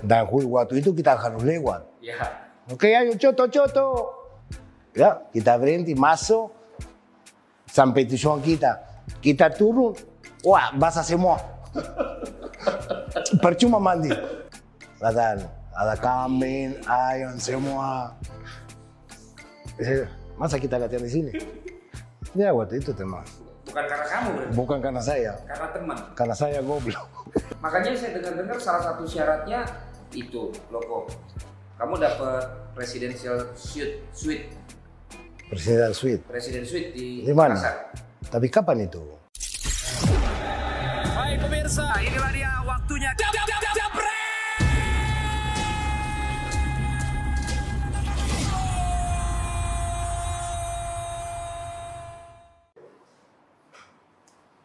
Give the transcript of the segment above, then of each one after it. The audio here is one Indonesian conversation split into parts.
Dan waktu itu kita harus lewat. Ya. Oke, ayo coto coto. Ya, kita berhenti masuk sampai tujuan kita. Kita turun, wah basah semua. Percuma mandi. Kata, ada kambing, ayam semua. Eh, Masa kita latihan di sini? Ya waktu itu teman. Bukan karena kamu berarti, Bukan karena saya, karena teman. karena saya goblok. Makanya saya dengar-dengar salah satu syaratnya itu, Loko. Kamu dapat presidential suite, suite, Presiden Sweet. presiden suite di, Di mana? Makassar. Tapi kapan itu? Baik pemirsa, inilah dia waktunya.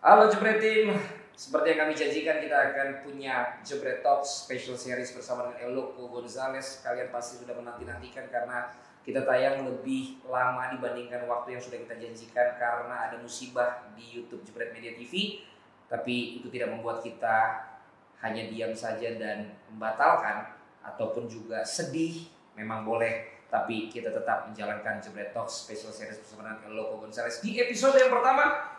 Halo Jebret Team, seperti yang kami janjikan kita akan punya Jebret Talks special series bersama dengan Eloko Gonzalez. Kalian pasti sudah menanti-nantikan karena kita tayang lebih lama dibandingkan waktu yang sudah kita janjikan karena ada musibah di YouTube Jebret Media TV. Tapi itu tidak membuat kita hanya diam saja dan membatalkan ataupun juga sedih memang boleh tapi kita tetap menjalankan Jebret Talks special series bersama dengan Eloko Gonzalez di episode yang pertama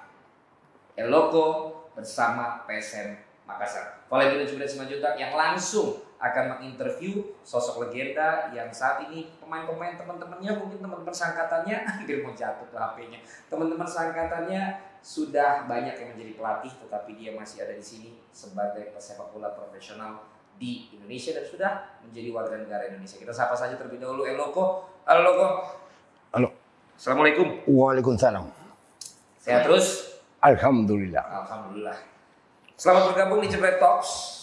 Eloko bersama PSM Makassar. Valentino Jebret Simanjuntak yang langsung akan menginterview sosok legenda yang saat ini pemain-pemain teman-temannya mungkin teman-teman sangkatannya hampir mau jatuh ke HP-nya. Teman-teman sangkatannya sudah banyak yang menjadi pelatih tetapi dia masih ada di sini sebagai pesepak bola profesional di Indonesia dan sudah menjadi warga negara Indonesia. Kita sapa saja terlebih dahulu Eloko. Halo Loko. Halo. Assalamualaikum. Waalaikumsalam. Sehat terus? Alhamdulillah. Alhamdulillah. Selamat bergabung di Jebret Talks.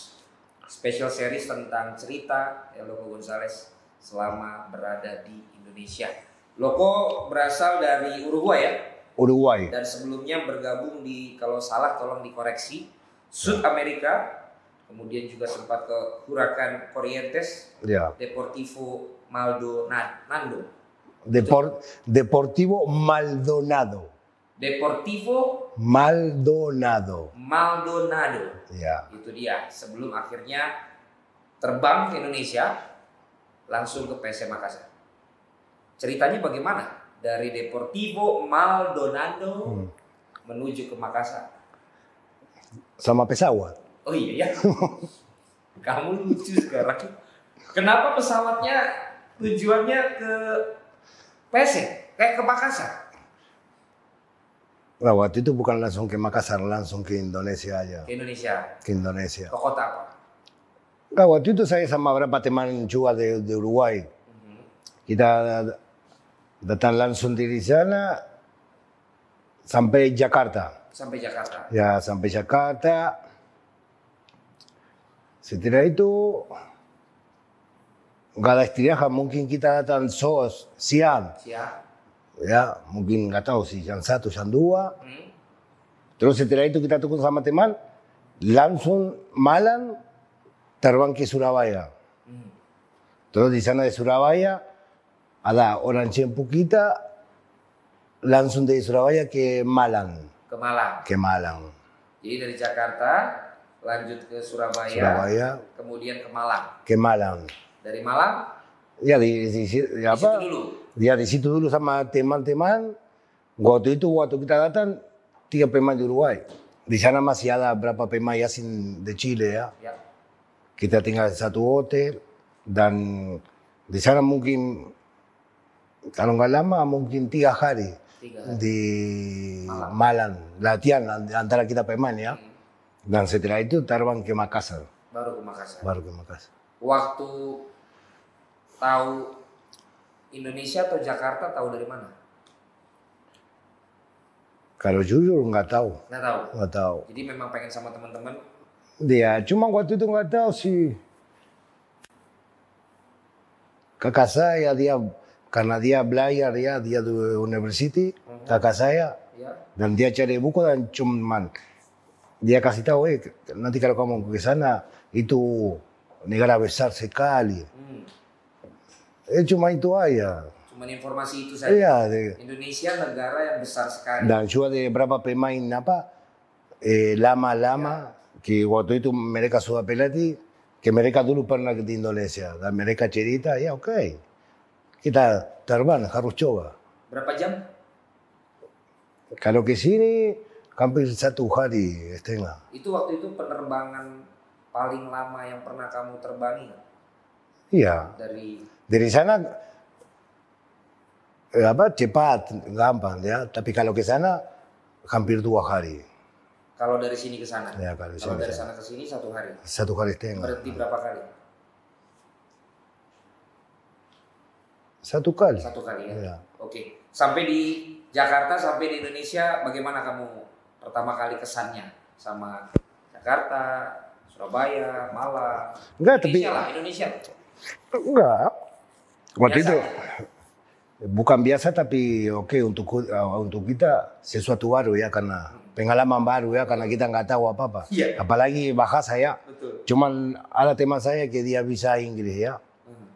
Special series tentang cerita Eloko Gonzalez selama berada di Indonesia. Loko berasal dari Uruguay ya Uruguay. dan sebelumnya bergabung di kalau salah tolong dikoreksi Sud Amerika kemudian juga sempat ke Huracan Corrientes Ya. Deportivo Maldonado Depor- Deportivo Maldonado. Deportivo Maldonado. Maldonado. Ya. itu dia. Sebelum akhirnya terbang ke Indonesia langsung ke PSM Makassar. Ceritanya bagaimana? Dari Deportivo Maldonado Hmm. menuju ke Makassar. Sama pesawat. oh iya ya. Kamu lucu sekarang. Kenapa pesawatnya tujuannya ke PSM kayak ke Makassar Nah, waktu itu bukan langsung ke Makassar, langsung ke Indonesia aja. ke Indonesia Ke Indonesia. ke kota apa Nah, waktu itu saya sama beberapa teman juga de, de Uruguay. Mhm. Kita datang langsung dari sana sampai Jakarta. sampai Jakarta Ya, sampai Jakarta. Setelah itu, nggak ada istirahat, mungkin kita datang sos, siang. siap Ya, mungkin nggak tahu sih, jam satu, jam dua. Hmm. Terus setelah itu kita tunggu sama teman, langsung malam terbang ke Surabaya. Hmm. Terus di sana di Surabaya ada orang cempu kita langsung dari Surabaya ke Malang, ke Malang ke Malang. Jadi dari Jakarta lanjut ke Surabaya, Surabaya kemudian ke Malang. ke Malang. Dari Malang Ya di, di, di- di apa? situ dulu. Ya di situ dulu sama teman-teman. Waktu itu waktu kita datang tiga pemain di Uruguay. Di sana masih ada berapa pemain asing de Chile ya. Ya. Kita tinggal di satu hotel dan di sana mungkin kalau nggak lama mungkin tiga hari Tiga. di Malang latihan antara kita pemain ya. Dan setelah itu terbang ke Makassar, Baru ke Makassar. baru ke Makassar. Waktu tahu Indonesia atau Jakarta tahu dari mana? Kalau jujur nggak tahu, Nggak tahu. nggak tahu. Jadi memang pengen sama teman-teman. Dia cuma waktu itu nggak tahu sih. Kakak saya dia karena dia belajar ya dia di university kakak saya Ya. dan dia cari buku dan cuman dia kasih tahu eh nanti kalau kamu ke sana itu negara besar sekali. Hmm. Eh cuma itu aja. Cuman informasi itu saja. Iya. de- Indonesia negara yang besar sekali. Dan juga de berapa pemain apa eh, lama-lama que waktu itu mereka sudah pelatih ke mereka dulu pernah di Indonesia dan mereka cerita ya oke kita terbang harus coba Berapa jam? kalau ke sini hampir satu hari setengah Itu waktu itu penerbangan paling lama yang pernah kamu terbangi iya dari dari sana eh, apa cepat gampang ya tapi kalau ke sana hampir dua hari kalau dari sini ke sana? ya kalau Kalau sini dari sana ke sini satu hari. satu hari setengah Berhenti berapa kali? satu kali Satu kali ya. ya. Oke. Sampai di Jakarta, sampai di Indonesia, bagaimana kamu pertama kali kesannya sama Jakarta, Surabaya, Malang? enggak tapi Indonesia lah, Indonesia. enggak waktu Biasa. itu bukan biasa tapi oke untuk uh, untuk kita sesuatu baru ya karena pengalaman baru ya karena kita nggak tahu apa apa Iya. apalagi bahasa ya Betul. cuman ada teman saya que dia bisa Inggris ya Hmm.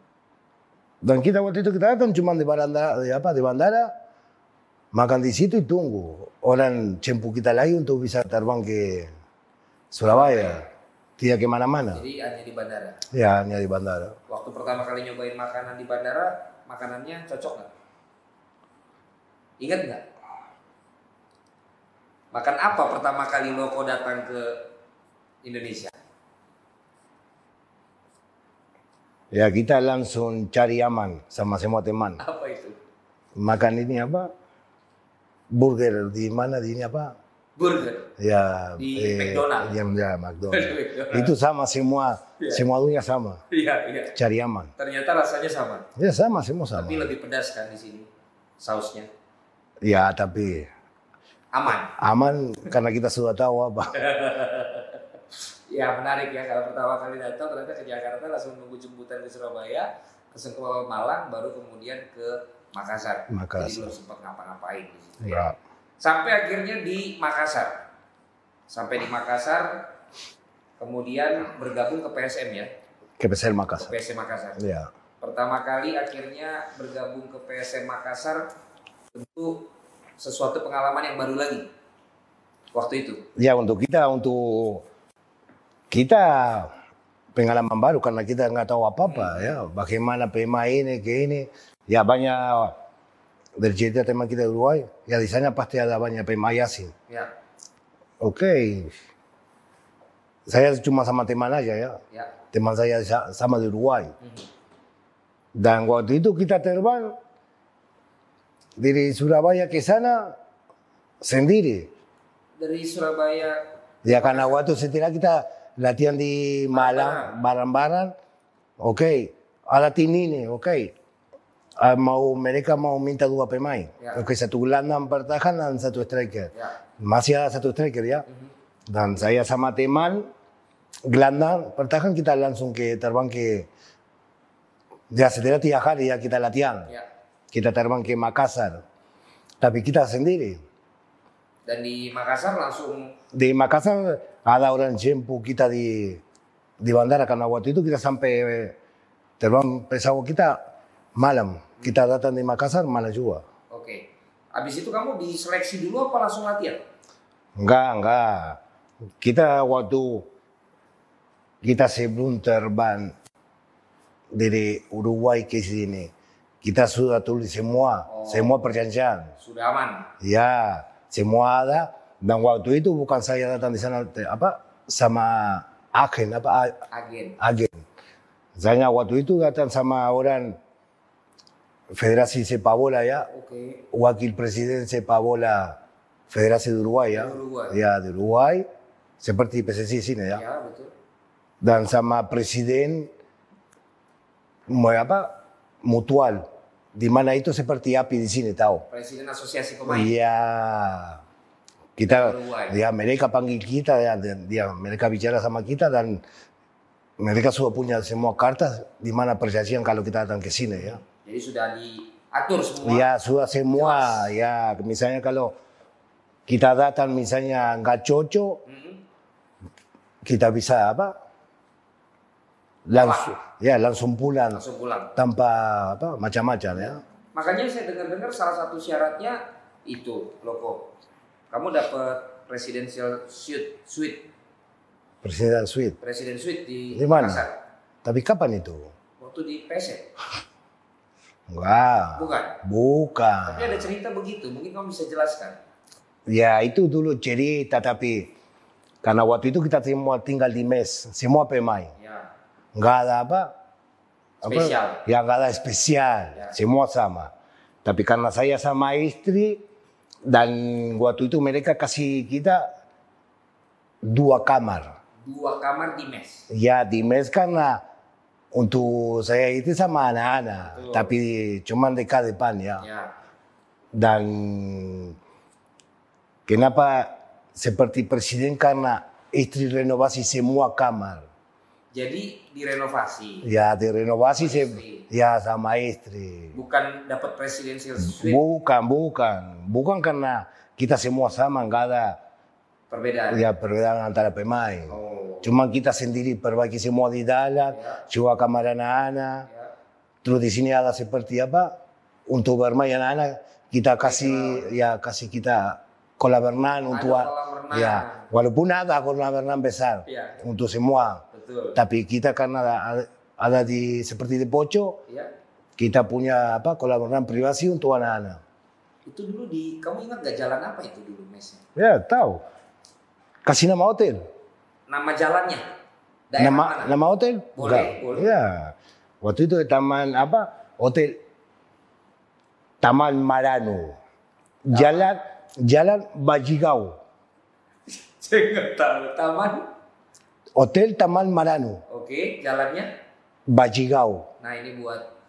dan kita waktu itu kita datang cuma di bandara di apa di bandara makan di situ tunggu orang jemput kita lagi untuk bisa terbang ke Surabaya tidak ke mana-mana Jadi hanya di bandara. ya hanya di bandara Waktu pertama kali nyobain makanan di bandara, makanannya cocok nggak? Ingat nggak? Makan apa pertama kali Loko datang ke Indonesia? ya kita langsung cari aman sama semua teman Apa itu? makan ini apa burger di mana di ini apa Burger. ya Di McDonald. ya, ya, McDonald. McDonald. itu sama semua Iya. semua dunia sama Iya, iya. cari aman Ternyata rasanya sama. ya sama semua sama Tapi lebih pedas kan di sini sausnya. ya tapi Aman. aman karena kita sudah tahu apa Ya menarik ya kalau pertama kali datang ternyata ke Jakarta langsung nunggu jemputan ke Surabaya, ke Malang, baru kemudian ke Makassar. Jadi Makassar. belum sempat ngapa-ngapain di situ. ya Sampai akhirnya di Makassar. Sampai di Makassar, kemudian bergabung ke PSM ya, ke PSM ke Makassar. PSM Makassar. ya Pertama kali akhirnya bergabung ke PSM Makassar, tentu sesuatu pengalaman yang baru lagi. Waktu itu. ya untuk kita untuk kita pengalaman baru karena kita nggak tahu apa apa ya. Bagaimana pemain ini ke ini. Ya banyak dari cerita teman kita di Uruguay. Ya di sana pasti ada banyak pemain asing Ya, oke saya cuma sama teman aja ya ya. teman saya sa- sama di Uruguay. Dan waktu itu kita terbang dari Surabaya ke sana sendiri Dari Surabaya Ya karena waktu setelah kita latihan di Malang bareng-bareng, oke, ada tim ini, oke. Ah, mau mereka mau minta dua pemain, Ya. oke satu gelandang bertahan dan satu striker. ya. Masih ada satu striker ya. Mhm. Dan saya sama teman gelandang bertahan kita langsung ke terbang ke ya setelah tiga hari ya kita latihan, Ya. kita terbang ke Makassar. Tapi kita sendiri. Dan di Makassar langsung di Makassar ada orang jemput kita di di bandara karena waktu itu kita sampai terbang pesawat kita malam. Kita datang di Makassar malam juga. oke. Habis itu kamu diseleksi dulu apa langsung latihan? Enggak, enggak. Kita waktu kita sebelum terbang dari Uruguay ke sini, kita sudah tulis semua, Oh. semua perjanjian. Sudah aman. Ya, semua ada. Dan waktu itu bukan saya datang di sana apa sama agen apa Agen. agen. Saya waktu itu datang sama orang Federasi Sepak Bola ya, Oke. wakil presiden Sepak Bola Federasi de Uruguay ya. Dari Uruguay. Ya, de Uruguay. Seperti PSSI sini ya. Ya, betul. Dan sama presiden mau apa? Mutual. Di mana itu seperti API di sini tahu. Presiden Asosiasi Pemain. Iya. Kita dia mereka panggil kita ya, dia mereka bicara sama kita dan mereka sudah punya semua kartas di mana perjanjian kalau kita datang ke sini ya. Jadi sudah diatur semua. Ya sudah semua ya misalnya kalau kita datang misalnya nggak cocok Mhm. kita bisa apa langsung ya langsung pulang Langsung pulang. tanpa apa macam-macam ya. Makanya saya dengar-dengar salah satu syaratnya itu, Loko. Kamu dapat presidential suite, suite, Presiden Suite. presiden suite di, Di mana? Tapi kapan itu? Waktu di PS Enggak. Bukan. Bukan. Tapi ada cerita begitu, mungkin kamu bisa jelaskan. Ya itu dulu cerita tapi karena waktu itu kita semua tinggal di mes, semua pemain. Ya. Enggak ada apa? apa? Spesial. Ya enggak ada spesial, Ya. semua sama. Tapi karena saya sama istri dan waktu itu mereka kasih kita dua kamar. Dua kamar di mes. Ya di mes karena untuk saya itu sama anak-anak, tapi cuman dekat depan ya. Ya. Dan kenapa seperti presiden karena istri renovasi semua kamar. Jadi direnovasi. Ya direnovasi se ya sama istri. Bukan dapat presidential suite Bukan, bukan. Bukan karena kita semua sama, nggak ada perbedaan. ya perbedaan antara pemain. Oh. Cuma kita sendiri perbaiki semua di dalam, coba kamar anak-anak. Terus di sini ada seperti apa? Untuk bermain anak-anak, kita kasih ya kasih kita kolam renang untuk renang. ya walaupun ada kolam renang besar Ya. untuk semua. Betul. Tapi kita karena ada, ada di seperti di Poco, Ya. kita punya apa kolam renang privasi untuk anak-anak. Itu dulu di kamu ingat gak jalan apa itu dulu mesnya? Ya tahu. Kasih nama hotel. Nama jalannya? Daerah nama mana? nama hotel? Boleh, Enggak. boleh. Ya. Waktu itu taman apa? Hotel Taman Marano. Jalan Jalan Bajigau. Saya nggak tahu. Taman. Hotel Taman Marano. Oke, jalannya. Bajigau. Nah ini buat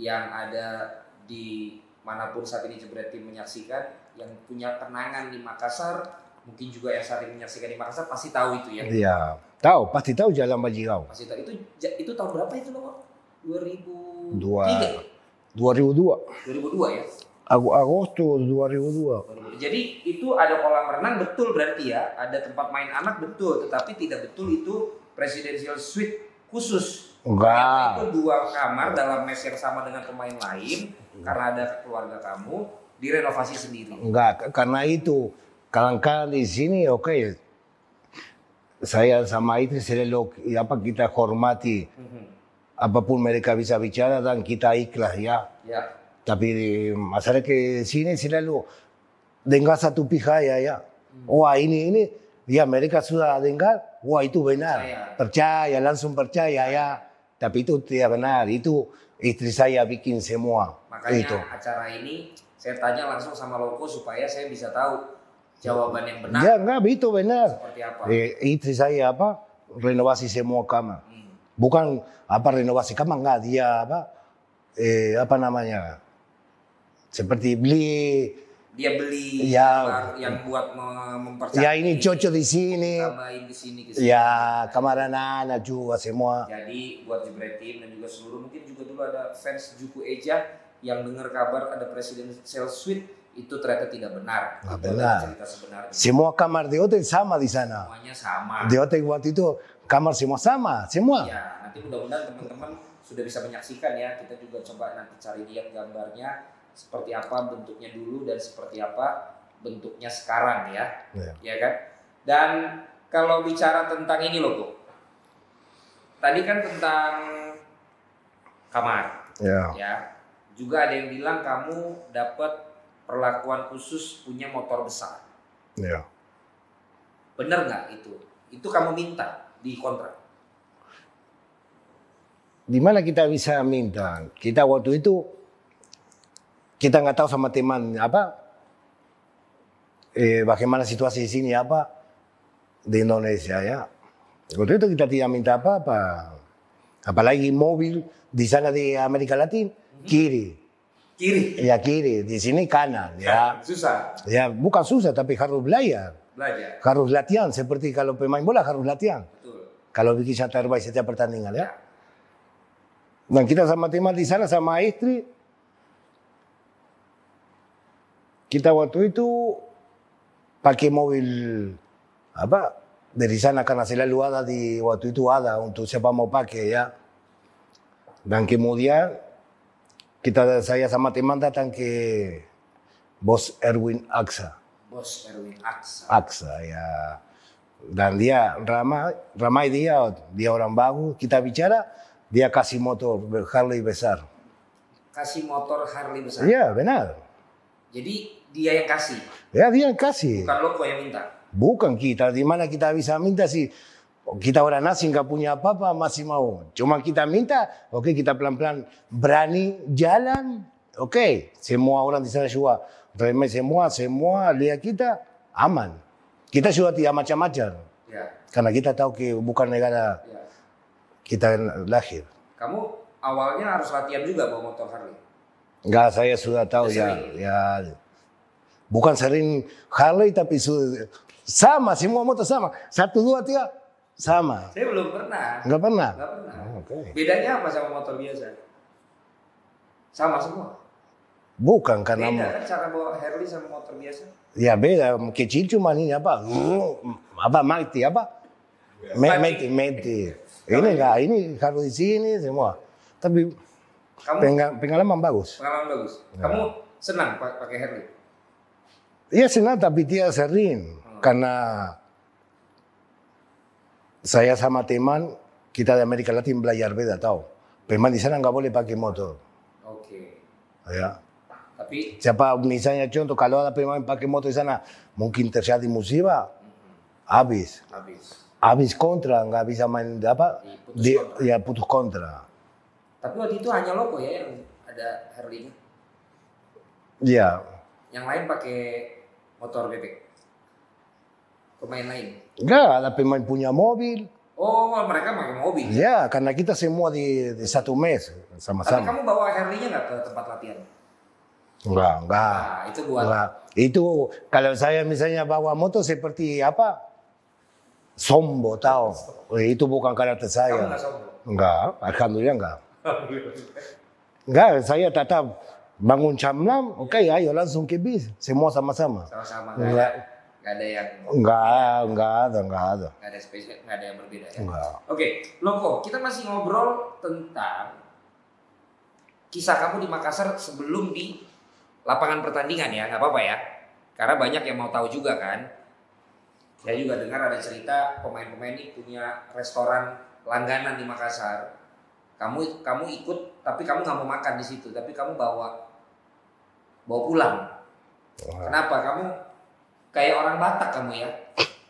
yang ada di mana pun saat ini Jebret Tim menyaksikan, yang punya kenangan di Makassar, mungkin juga yang saat ini menyaksikan di Makassar pasti tahu itu ya. Iya. Tahu, pasti tahu Jalan Bajigau. Pasti tahu itu itu tahun berapa itu loh? 2003. Dua 2002. 2002 ya. Ag- Agustus 2002. 2002. Jadi itu ada kolam renang betul berarti ya, ada tempat main anak betul, tetapi tidak betul itu presidential suite khusus. Enggak. Itu dua kamar dalam mes yang sama dengan pemain lain karena ada keluarga kamu direnovasi sendiri. Enggak, karena itu kadang-kadang di sini oke. Saya sama istri selalu apa kita hormati Mhm. apa pun mereka bisa bicara dan kita ikhlas ya. Ya, Tapi masalah ke sini selalu dengar satu pihak ya ya. Wah ini ini ya mereka sudah dengar, wah itu benar. Percaya. Percaya, langsung percaya ya. Tapi itu tidak benar, itu istri saya bikin semua. makanya itu. acara ini saya tanya langsung sama Loko supaya saya bisa tahu jawaban yang benar Ya enggak itu benar. seperti apa. Eh, istri saya apa renovasi semua kamar. Hmm. Bukan apa renovasi kamar enggak dia apa eh, apa namanya seperti beli Dia beli Ya. kamar yang buat mem- mempercantik. ya ini cocok di sini tambahin di sini ke sini. ya kamar anak-anak juga semua Jadi buat Jebret Team dan juga seluruh mungkin juga dulu ada fans Juku Eja yang dengar kabar ada presidential suite itu ternyata tidak benar. Itu benar. cerita sebenarnya. semua kamar di hotel sama di sana Semuanya sama. di hotel waktu itu kamar semua sama semua Ya, nanti mudah-mudahan teman-teman sudah bisa menyaksikan ya. Kita juga coba nanti cari lihat gambarnya seperti apa bentuknya dulu dan seperti apa bentuknya sekarang ya. Ya. Ya kan? Dan kalau bicara tentang ini loh, Bu. Tadi kan tentang kamar ya ya. Juga ada yang bilang kamu dapat perlakuan khusus punya motor besar. ya Bener nggak itu? Itu kamu minta di kontrak. di mana kita bisa minta kita waktu itu kita nggak tahu sama teman apa eh, bagaimana situasi di sini apa di Indonesia ya waktu itu kita tidak minta apa-apa apalagi mobil di sana di Amerika Latin kiri Kiri. ya kiri di sini kanan ya Susah ya bukan susah tapi harus belajar belajar. harus latihan seperti kalau pemain bola harus latihan Betul. kalau bikin yang terbaik setiap pertandingan ya. Dan kita sama teman di sana sama istri, kita waktu itu pakai mobil apa dari sana karena selalu ada di waktu itu ada untuk siapa mau pakai ya. Dan kemudian kita saya sama teman datang ke bos Erwin Aksa. Bos Erwin Aksa. Aksa ya. Dan dia ramai, ramai dia, dia orang bagus. Kita bicara, dia kasih motor Harley besar. Kasih motor Harley besar. Iya benar. Jadi dia yang kasih, Ya dia yang kasih. bukan Loko yang minta. Bukan kita. Di mana kita bisa minta sih? Kita orang asing nggak punya apa-apa masih mau. Cuma kita minta, oke kita pelan-pelan berani jalan. Oke, semua orang di sana juga remeh semua, semua lihat kita aman. Kita sudah tidak macam-macam. Ya, Karena kita tahu ke bukan negara ya. kita lahir. Kamu awalnya harus latihan juga bawa motor Harley. Enggak, saya sudah tahu Sudah ya, ya. Bukan sering Harley tapi su- sama semua motor sama. Satu dua tiga sama. Saya belum pernah. Enggak pernah. Nggak pernah. Oh, Oke. Bedanya apa sama motor biasa? Sama semua. Bukan karena Beda kan cara bawa Harley sama motor biasa? ya beda kecil cuma ini apa apa mati apa mati mati ini enggak ini harus di sini semua tapi Kamu penga- pengalaman bagus pengalaman bagus. Kamu senang pa- pakai Harley? Iya senang tapi tidak sering karena saya sama teman kita di Amerika Latin belajar beda tahu. Memang di sana nggak boleh pakai motor. Oke. Ya. Tapi Siapa misalnya contoh kalau ada pemain pakai motor di sana mungkin terjadi musibah habis habis. habis kontra nggak bisa main apa Putus di, kontra. ya putus kontra. Tapi waktu itu hanya Loko ya yang ada Harley-nya. Iya. Yang lain pakai motor bebek. Pemain lain. Nggak ada pemain punya mobil. Oh, mereka pakai mobil. Ya karena kita semua di, di satu mes Tapi sama-sama. kamu bawa Harley-nya nggak ke tempat latihan? Enggak, enggak. Nah, itu buat Enggak. Itu kalau saya misalnya bawa motor seperti apa? Sombo tahu. Eh, Itu bukan karakter kamu saya. nggak sombong. Enggak, alhamdulillah enggak. Enggak, saya tetap bangun jam 6, oke ayo langsung ke bis. Semua sama-sama. Sama-sama Enggak. nggak ada yang Enggak, enggak ada, enggak ada. nggak ada spesial, nggak ada yang berbeda ya. Enggak. Oke, Loko, kita masih ngobrol tentang kisah kamu di Makassar sebelum di lapangan pertandingan ya, nggak apa-apa ya. Karena banyak yang mau tahu juga kan. Saya juga dengar ada cerita pemain-pemain ini punya restoran langganan di Makassar. Kamu kamu ikut, tapi kamu nggak mau makan di situ, tapi kamu bawa bawa pulang. Kenapa? Kamu kayak orang Batak kamu ya.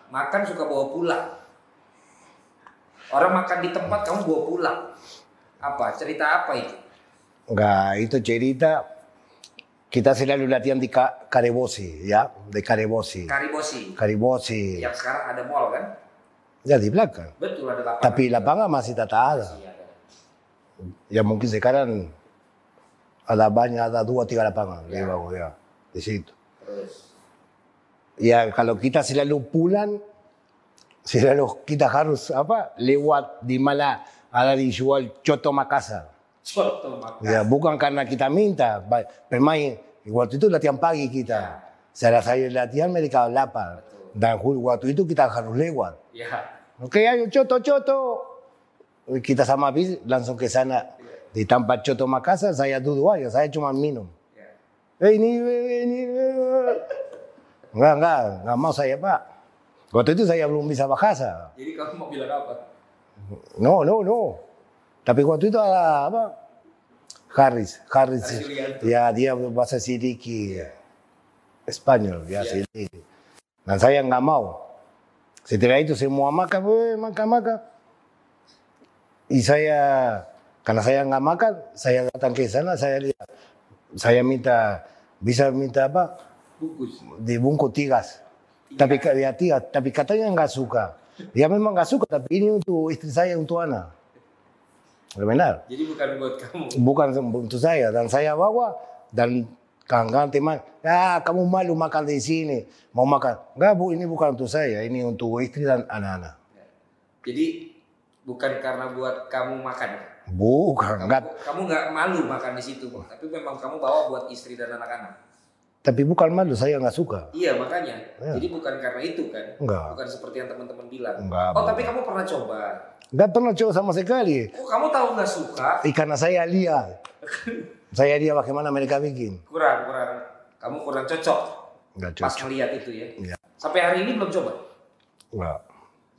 Makan suka bawa pulang. Orang makan di tempat kamu bawa pulang. Apa? Cerita apa itu? Enggak, itu cerita kita selalu latihan di Ka- Karebosi, ya, di Karebosi. Karibosi. Karibosi. Yang sekarang ada mall kan? Ya di belakang. Betul ada lapangan. Tapi lapangan masih tak ada. Masih ada. Ya mungkin sekarang ada banyak, ada dua tiga lapangan di Ya. bawah ya, di situ. Terus. Ya kalau kita selalu pulang, selalu kita harus apa lewat di mana ada dijual coto Makassar. Contoh makan. Ya bukan karena kita minta, pemain waktu itu latihan pagi kita. Setelah saya latihan mereka lapar. Dan waktu itu kita harus lewat. Ya. Oke, ayo coto coto. Kita sama bis langsung ke sana. Di tempat coto Makassar saya duduk aja, saya cuma minum. ya. Eh ini, eh, ini, eh. Enggak, enggak, enggak mau saya pak. Waktu itu saya belum bisa bahasa. Jadi kamu mau bilang apa? No, no, no. Tapi waktu itu ada apa? Haris, Haris. Ya dia bahasa sedikit Spanyol, ya sedikit. Dan saya nggak mau. Setelah itu semua makan, eh, makan, makan. Y saya, karena saya nggak makan, saya datang ke sana, saya lihat, saya minta, bisa minta apa? Bungkus. Dibungkus tigas. Tapi ka- ya tiga, tapi katanya nggak suka. Ya memang nggak suka, tapi ini untuk istri saya, untuk anak. Benar. Jadi bukan buat kamu. Bukan untuk saya dan saya bawa dan kawan-kawan teman, ya kamu malu makan di sini, mau makan. Enggak bu, ini bukan untuk saya, ini untuk istri dan anak-anak. Jadi bukan karena buat kamu makan. Bukan, enggak. Kamu nggak malu makan di situ, tapi memang kamu bawa buat istri dan anak-anak. Tapi bukan malu, saya nggak suka. Iya makanya. Ya. Jadi bukan karena itu kan? Enggak. Bukan seperti yang teman-teman bilang. Enggak, Oh tapi kamu pernah coba? Enggak pernah coba sama sekali. Oh kamu tahu nggak suka? Eh, karena saya lihat. saya lihat bagaimana mereka bikin. Kurang kurang. Kamu kurang cocok Enggak pas cocok. ngeliat itu ya. Iya. Sampai hari ini belum coba. Enggak.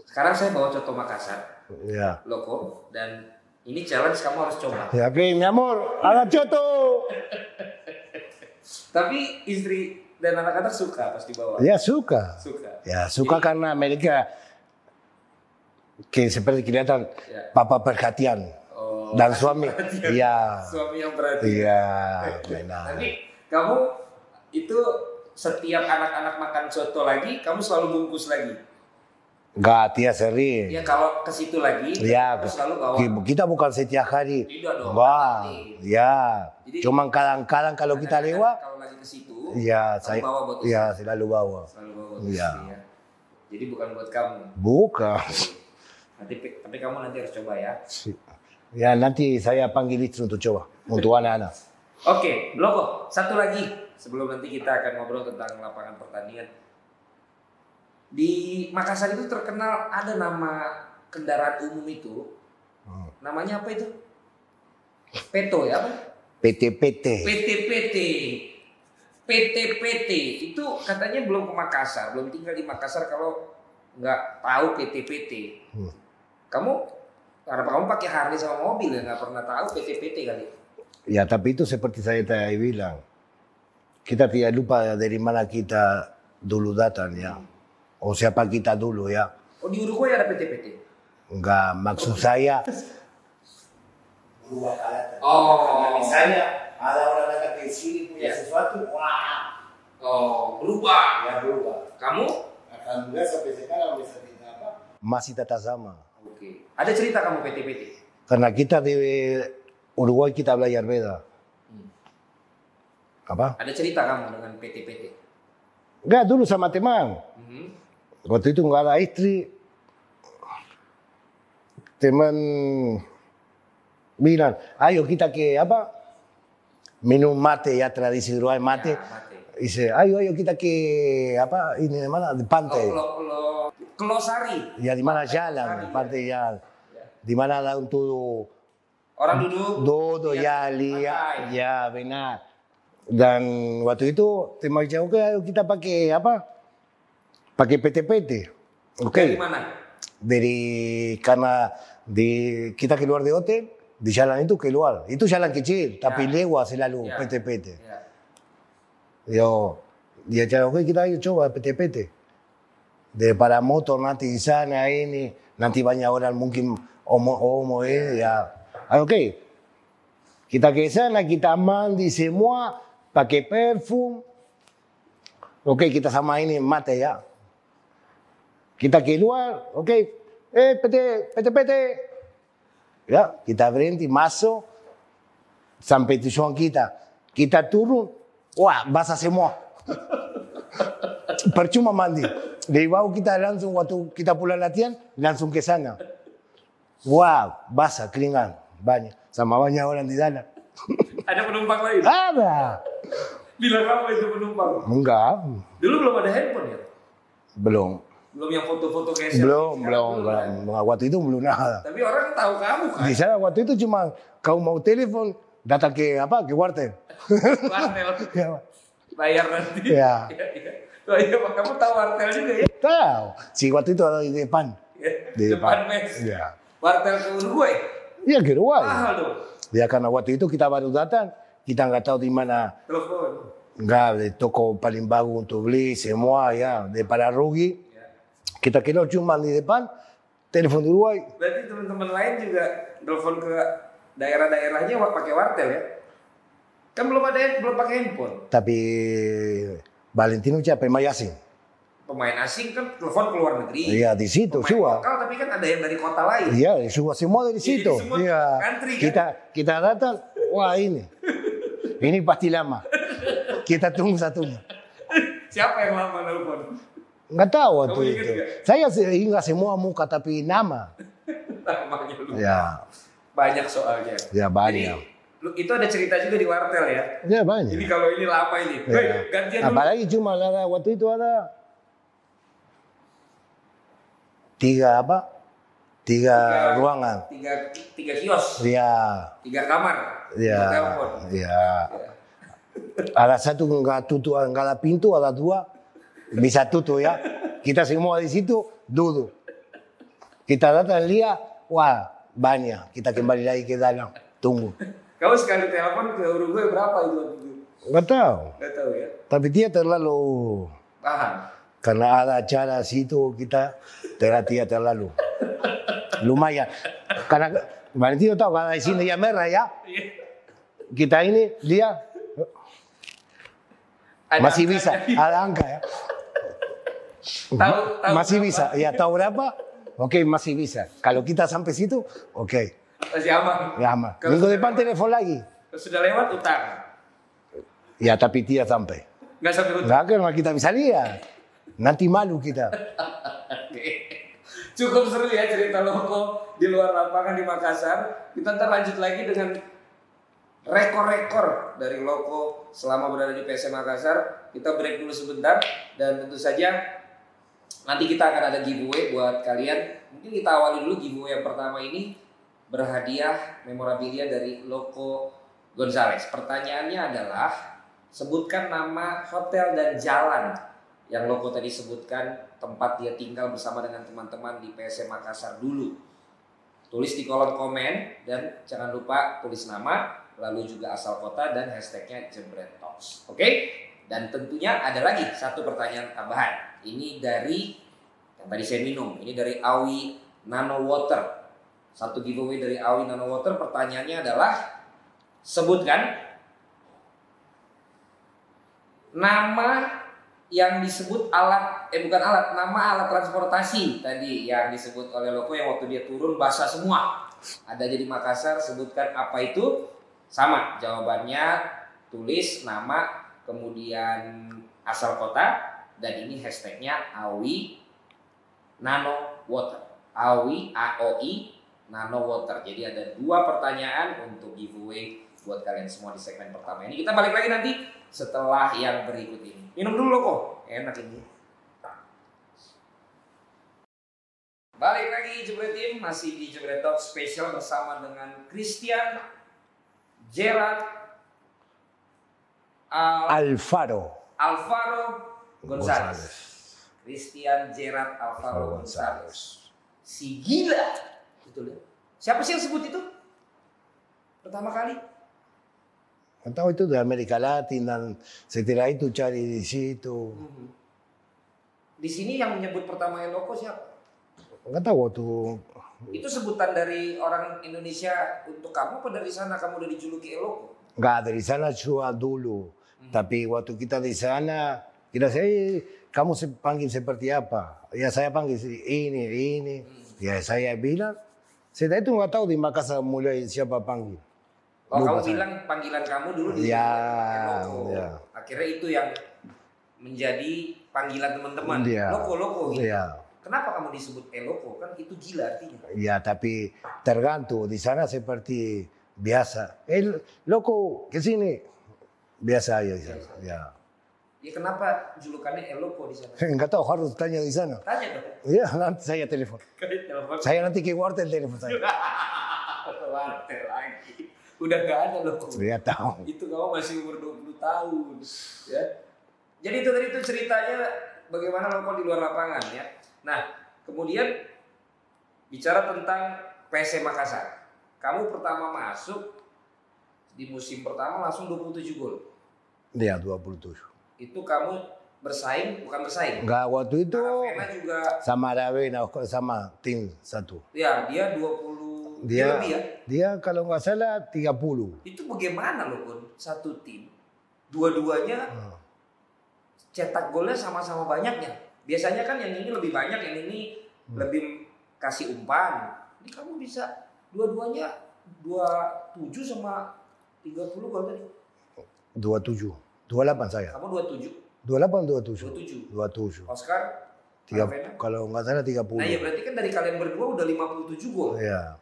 Sekarang saya bawa contoh Makassar, Ya. Loko dan Ini challenge kamu harus coba. Ya, Oke, mi amor, ada choto. Tapi istri dan anak-anak suka pas dibawa. Ya suka. Suka. Ya suka karena mereka que seperti kelihatan Ya. papa perhatian Oh, dan suami. perhatian. Iya. Suami yang perhatian. Iya, benar. Tapi kamu itu setiap anak-anak makan soto lagi, kamu selalu bungkus lagi. Enggak, tia sering. Ya kalau ke situ lagi, Ya, selalu bawa. ki- kita bukan setiap hari. Tidak dong, Wah, ya. Jadi- Cuma kadang-kadang kalau kita lewat, kalau lagi ke situ, ya saya, bawa buat ya selalu bawa. selalu bawa Iya. istri ya. Jadi bukan buat kamu. Bukan. Nanti tapi kamu nanti harus coba ya. Ya nanti saya panggil istri untuk coba, untuk anak-anak. Oke, Bloko, satu lagi sebelum nanti kita akan ngobrol tentang lapangan pertandingan. Di Makassar itu terkenal ada nama kendaraan umum itu. Hmm. Namanya apa itu? Peto ya apa? PT-PT. PT-PT. PT-PT itu katanya belum ke Makassar, belum tinggal di Makassar kalau nggak tahu PT-PT. Hmm. Kamu karena kamu pakai Harley sama mobil ya nggak pernah tahu PT-PT kali. Ya tapi itu seperti saya tadi bilang, kita tidak lupa dari mana kita dulu datang ya. O siapa kita dulu ya. Oh di Uruguay ada PT-PT. Enggak, maksud saya berubah karakter. Oh. Karena misalnya ada orang datang ke sini punya Ya. sesuatu, wah, Oh, berubah. ya berubah. Kamu? Alhamdulillah sampai sekarang bisa tidak apa. Masih tetap sama. Oke. Ada cerita kamu PT-PT? Karena kita di Uruguay kita belajar beda. Hmm. Apa? Ada cerita kamu dengan PT-PT? Enggak, dulu sama teman. Mhm. Waktu itu enggak ada istri. Teman bilang, ayo kita ke apa? Minum mate ya tradisi Uruguay mate. Ya, mate. Dice, ayo ayo kita ke apa? Ini di mana? Di pantai. Oh, lo, lo, Kelosari. Ya di mana jalan, pantai jalan. Di mana ada untuk Orang duduk. Dodo ya lihat ya benar. Dan waktu itu teman oke ayo kita pakai apa? Pakai PT-PT. Oke. Dari mana? Dari karena di kita keluar de hotel di jalan itu keluar. Itu jalan kecil tapi Ya. lewat selalu Ya. PT-PT. Ya. Yo dia cakap oke kita ayo coba PT-PT. De para motor nanti di sana ini nanti banyak orang mungkin homo homo eh ya. Ah, Oke. Kita ke sana kita mandi semua pakai parfum. Oke kita sama ini mate ya. Kita keluar, oke. Eh PT PT PT. Ya kita berhenti masuk sampai tujuan kita. Kita turun, wah basah semua. Percuma mandi. Dari bawah kita langsung waktu kita pulang latihan langsung ke sana. Wah basah keringan banyak sama banyak orang di dalam. Ada penumpang lain? Ada? Bilang apa itu penumpang? Enggak, Dulu belum ada handphone ya? belum. Belum yang foto-foto kayak Belum, selfie belum, sekarang, belum. Waktu itu belum ada. Tapi orang tahu kamu kan? Di sana waktu itu cuma kau mau telepon datang ke apa ke wartel. Wartel. ya, Bayar nanti. Ya. Iya, iya. Oh iya, Pak, kamu tahu wartel juga ya? tahu. Si waktu itu ada di depan. Ya, Di Depan mes. Ya. Wartel ke Uruguay. Ke Uruguay. Mahal dong. Ya karena waktu itu kita baru datang, kita nggak tahu di mana. Telepon. Nggak, di toko paling bagus untuk beli semua ya. De para rugi. Kita keluar cuma di depan, telepon di Uruguay. Berarti teman-teman lain juga telepon ke daerah-daerahnya pakai wartel ya? Kan belum ada belum pakai handphone. Tapi Valentino siapa? Pemain asing. Pemain asing kan telepon ke luar negeri. Iya di situ Pemain juga. lokal tapi kan ada yang dari kota lain. Iya, semua semua dari Jadi situ. semua Iya. country, kan? Kita kita datang, wah ini, ini pasti lama. Kita tunggu satunya. Siapa yang lama telepon? Nggak tahu waktu Kamu ingat itu. nggak? Saya ingat semua muka tapi nama. Namanya lu. Ya, Banyak soalnya. ya banyak. Jadi, itu ada cerita juga di wartel ya. Ya banyak. Jadi kalau ini lama ini. Ya. Hei, gantian dulu. Apalagi cuma ada waktu itu ada tiga apa? Tiga, Tiga- ruangan. Tiga, tiga kios, Ya, tiga kamar, ya, tiga telepon. ya. Ada satu nggak tutup, nggak ada pintu, ada dua bisa tutup ya. Kita semua di situ duduk. Kita datang lihat, wah banyak. Kita kembali lagi ke dalam. Tunggu. Kamu sekali telepon ke Uruguay berapa itu? Nggak tahu. Gak tahu ya. Tapi dia terlalu Paham. karena ada acara situ kita terlatih terlalu lumayan karena Valentino tahu kalau di sini ya merah ya kita ini dia Ada masih bisa ada angka ya Tahu masih berapa? bisa ya tahu berapa oke masih bisa kalau kita sampai situ oke Masih aman. lama Kalau minggu depan telepon lagi sudah lewat utang. ya tapi tidak sampai Nggak sampai utang. nggak karena kita bisa lihat nanti malu kita Cukup seru ya cerita Loko di luar lapangan di Makassar. Kita ntar lanjut lagi dengan rekor-rekor dari Loko selama berada di PSM Makassar. Kita break dulu sebentar dan tentu saja nanti kita akan ada giveaway buat kalian. Mungkin kita awali dulu giveaway yang pertama ini berhadiah memorabilia dari Loko Gonzales. Pertanyaannya adalah sebutkan nama hotel dan jalan yang Loko tadi sebutkan tempat dia tinggal bersama dengan teman-teman di PSM Makassar dulu. Tulis di kolom komen dan jangan lupa tulis nama, lalu juga asal kota dan hashtagnya Jebret Talks. Oke? Dan tentunya ada lagi satu pertanyaan tambahan. Ini dari yang tadi saya minum. Ini dari Awi Nano Water. Satu giveaway dari Awi Nano Water. Pertanyaannya adalah sebutkan nama yang disebut alat eh bukan alat nama alat transportasi tadi yang disebut oleh Loko yang waktu dia turun basah semua ada jadi Makassar sebutkan apa itu sama jawabannya tulis nama kemudian asal kota dan ini hashtagnya Awi Nano Water. Awi AOI Nano Water. Jadi ada dua pertanyaan untuk giveaway buat kalian semua di segmen pertama ini. Kita balik lagi nanti setelah yang berikut ini. Minum dulu kok. Enak ini. Balik lagi Jebret Team. Masih di Jebret Talk spesial bersama dengan Christian Gerard Al- Alfaro. Alvaro Gonzalez. Gonzalez. Christian Gerard Alvaro Gonzalez. Si gila. Betul ya? Siapa sih yang sebut itu? Pertama kali? Tahu itu di Amerika Latin dan setelah itu cari di situ. Di sini yang menyebut pertama Eloko siapa? Nggak tahu waktu Itu sebutan dari orang Indonesia untuk kamu apa dari sana kamu udah dijuluki Eloko? nggak dari sana cuma dulu. Tapi waktu kita di sana, kita saya kamu panggil seperti apa? Ya saya panggil ini, ini. Ya saya bilang, setelah itu nggak tahu di Makassar mulai siapa panggil. Oh Lupa kamu saya. bilang panggilan kamu dulu di Ya, ya. Akhirnya itu yang menjadi panggilan teman-teman. Iya. Loko, Loko gitu. Ya, Kenapa kamu disebut Eloko? Kan itu gila artinya. ya tapi tergantung di sana seperti biasa. El loco ke sini biasa aja di sana. Ya. Ya kenapa julukannya Eloko di sana? Nggak tahu harus tanya di sana. Tanya dong. Ya nanti saya telepon. Telepon. Saya nanti ke wartel telepon saya. Wartel lagi. Udah gak ada Loko. Dia tahu. Itu kamu masih umur 20 tahun. Ya. Jadi itu tadi itu ceritanya bagaimana Loko di luar lapangan ya. Nah, kemudian bicara tentang PSM Makassar. Kamu pertama masuk di musim pertama langsung 27 gol. Dia 27. Itu kamu bersaing bukan bersaing. Enggak waktu itu juga sama Ravena sama tim satu. ya dia 20 dia Dia lebih ya. dia kalau nggak salah 30. Itu bagaimana loh Kun? Satu tim dua-duanya Hmm. cetak golnya sama-sama banyaknya. Biasanya kan yang ini lebih banyak, yang ini Hmm. lebih kasih umpan. Ini kamu bisa dua-duanya 27 sama 30 gol tadi. 27. 28 saya. Kamu 27, 28 27. 27. 27. Oscar, Tiga, kalau nggak salah 30. Nah ya berarti kan dari kalian berdua udah 57 gol. Ya.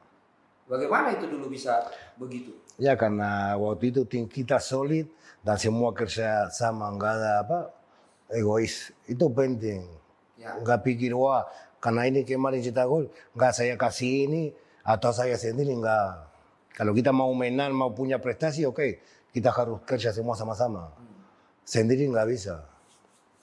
Bagaimana itu dulu bisa begitu? Ya karena waktu itu tim kita solid dan semua kerja sama nggak ada apa egois itu penting. Ya. Nggak pikir wah karena ini kemarin cetak gol nggak saya kasih ini atau saya sendiri nggak. Kalau kita mau menang mau punya prestasi oke kita harus kerja semua sama-sama. Sendiri nggak bisa.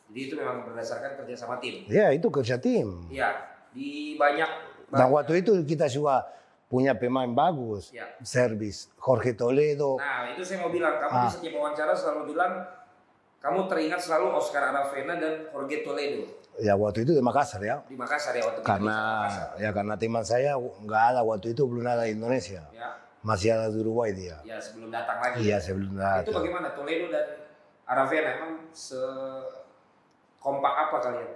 Jadi itu memang berdasarkan kerja sama tim. Ya itu kerja tim. Iya, di banyak Dan waktu itu kita juga punya pemain bagus. Ya. Servis, Jorge Toledo. Nah, itu saya mau bilang, kamu Ah. di setiap wawancara selalu bilang kamu teringat selalu Oscar Aravena dan Jorge Toledo Ya waktu itu di Makassar ya. di Makassar ya waktu kita Karena ya karena teman saya nggak ada waktu itu belum ada di Indonesia. Ya, Masih ada di Uruguay dia. ya sebelum datang lagi. Iya sebelum Itu datang. bagaimana Toledo dan Aravena emang se kompak apa kalian?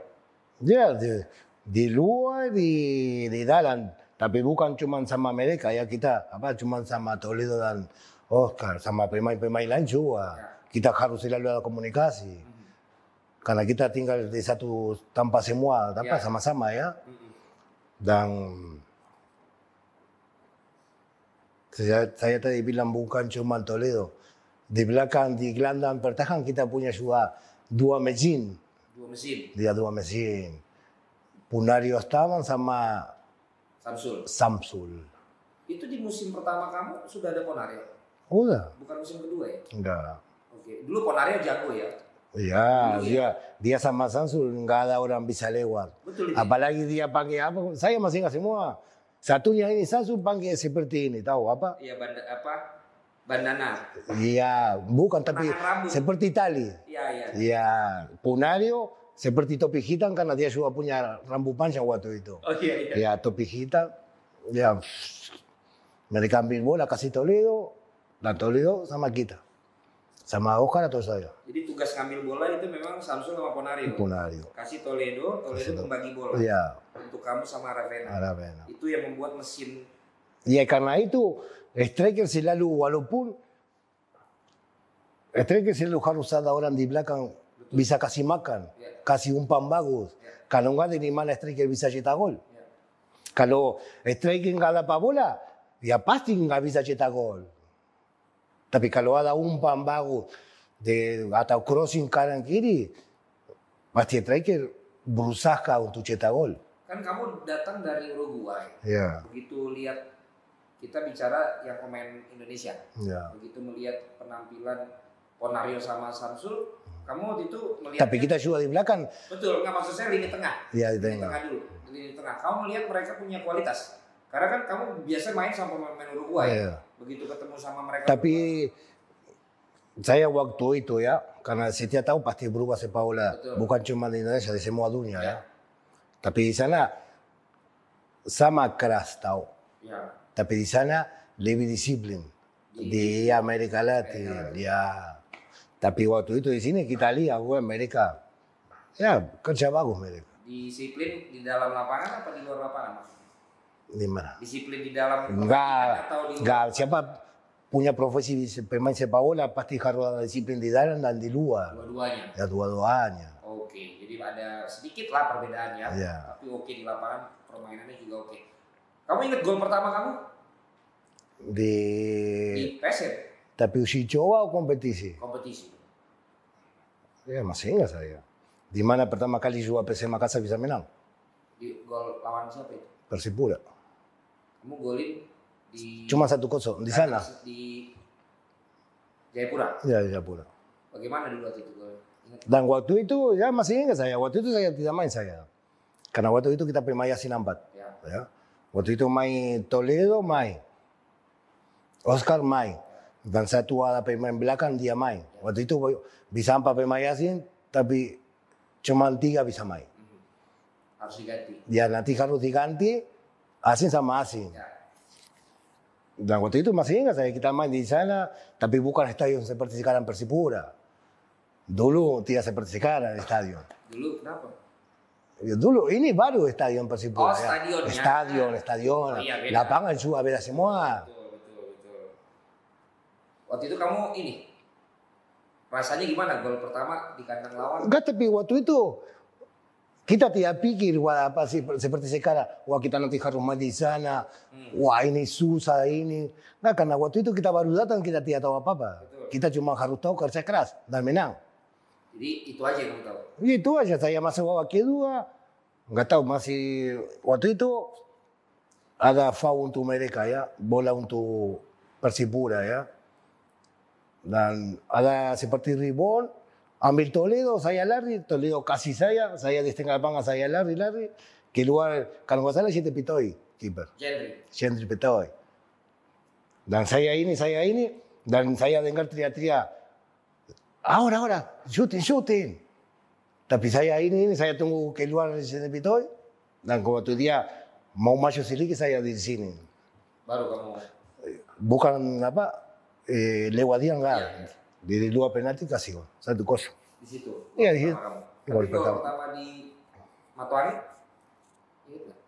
Ya di, di luar di di dalam, tapi bukan cuma sama mereka ya kita apa cuma sama Toledo dan Oscar sama pemain-pemain lain juga. Kita harus selalu ada komunikasi. Karena kita tinggal di satu tanpa semua, tanpa Ya. sama-sama ya. Mm-mm. Dan saya, saya tadi bilang bukan cuma Toledo. Di belakang di gelandang pertahanan kita punya juga dua mesin. Dua mesin, Dia dua mesin. Punario Estaban sama Samsul. Samsul. Itu di musim pertama kamu sudah ada Ponario, Udah, bukan musim kedua ya? enggak. Oke, dulu Ponario jago ya. Ya, dia dia sama Samsul nggak ada orang bisa lewat. Betul. Apalagi dia pakai apa? Saya masih nggak semua. Satunya ini Samsul pakai seperti ini, tahu apa? Iya apa? Bandana. Iya, bukan tapi rambut. seperti tali. Iya iya. Ya, Punario seperti topi hitam karena dia juga punya rambut panjang waktu itu. Oh iya iya. Ya, topi hitam. Ya, mereka ambil bola kasih Toledo, dan Toledo sama kita. Sama Oscar atau saya, Jadi tugas ngambil bola itu memang Samsul sama Ponario. Punario. Kasih Toledo, Toledo membagi bola. Ya, Untuk kamu sama Aravena. Aravena. Itu yang membuat mesin Ya, karena itu striker selalu walaupun striker selalu harus ada orang di belakang bisa kasih makan, Ya. kasih umpan bagus. Kalau nggak ada di mana striker bisa cetak gol. ya. Kalau striker nggak dapat bola, ya pasti nggak bisa cetak gol. Tapi kalau ada umpan bagus de, atau crossing kanan kiri, pasti striker berusaha untuk cetak gol. Kan kamu datang dari Uruguay. Ya, Begitu lihat kita bicara yang pemain Indonesia. ya. Begitu melihat penampilan Ponario sama Samsul, kamu waktu itu melihat Tapi kita juga di belakang, betul nggak maksud saya lini tengah. ya di Lini tengah. dulu, lini tengah. Kamu melihat mereka punya kualitas. Karena kan kamu biasa main sama pemain Uruguay. Iya. Begitu ketemu sama mereka. Tapi saya waktu itu ya, karena setiap tahun pasti berubah sepak bola, bukan cuma di Indonesia, di semua dunia Ya. ya. Tapi di sana sama keras tahu, ya. Tapi di sana lebih disiplin. Di Amerika Latin, ya. Tapi waktu itu di sini kita lihat, gue Amerika, ya kerja bagus mereka. Disiplin di dalam lapangan apa di luar lapangan? Di mana? Disiplin di dalam Enggak, atau di luar? enggak. Siapa punya profesi pemain sepak bola pasti harus ada disiplin di dalam dan di luar. Dua-duanya. Ya dua-duanya. Oke, jadi ada sedikit lah perbedaan ya. Iya. Tapi oke di lapangan permainannya juga oke. Kamu ingat gol pertama kamu Di di PSM tapi uji coba o kompetisi? kompetisi? Ya masih ingat saya. Di mana pertama kali juga PC Makassar bisa menang? Di gol lawan siapa itu? Persipura. Kamu golin di Cuma satu kosong di sana. di Jayapura. Ya di Jayapura. Bagaimana dulu waktu itu? Dan waktu itu ya masih ingat saya. Waktu itu saya tidak main saya. Karena waktu itu kita pemain Yasin. Ya. Ya. Waktu itu main Toledo main. Oscar main. Dan satu ada pemain belakang dia main. Waktu itu bisa empat pemain Yasin, tapi cuma tiga bisa main. Mhm. Harus diganti. Ya nanti harus diganti Asin sama Asin. Ya. Dan waktu itu masih ingat saya kita main di sana, tapi bukan stadion seperti sekarang Persipura. Dulu tidak seperti sekarang stadion. Dulu kenapa? Ya, Dulu ini baru stadion Persipura. Oh, ya. stadionnya. Stadion, stadion. Oh, iya, beda. Lapangan juga beda semua. Betul, betul, betul. Waktu itu kamu ini rasanya gimana gol pertama di kandang lawan? Enggak, tapi waktu itu kita tidak pikir wah apa sih seperti sekarang wah kita nanti harus main di sana wah ini susah ini nah karena waktu itu kita baru datang kita tidak tahu apa apa Betul. kita cuma harus tahu kerja keras dan menang Jadi itu aja yang kamu tahu. itu aja saya masuk babak kedua nggak tahu masih waktu itu ada foul untuk mereka ya bola untuk Persipura ya dan ada seperti rebound ambil Toledo saya lari Toledo kasih saya saya di setengah lapangan saya lari lari keluar kalau nggak salah siete pitoy kiper. Gentry. Shendri Petoy. Dan saya ini, saya ini, dan saya dengar teriak-teriak, ahora, ahora, shooting, shooting. Tapi saya ini, ini saya tunggu keluar dari Shendri Petoy, dan waktu dia mau masuk sini, saya di sini. Baru kamu Bukan apa, eh, lewat dia enggak. Iya. Dari dua penalti kasih, satu kosong. di situ. Iya, di situ. Gol pertama. pertama di Matuani? Ingat nggak?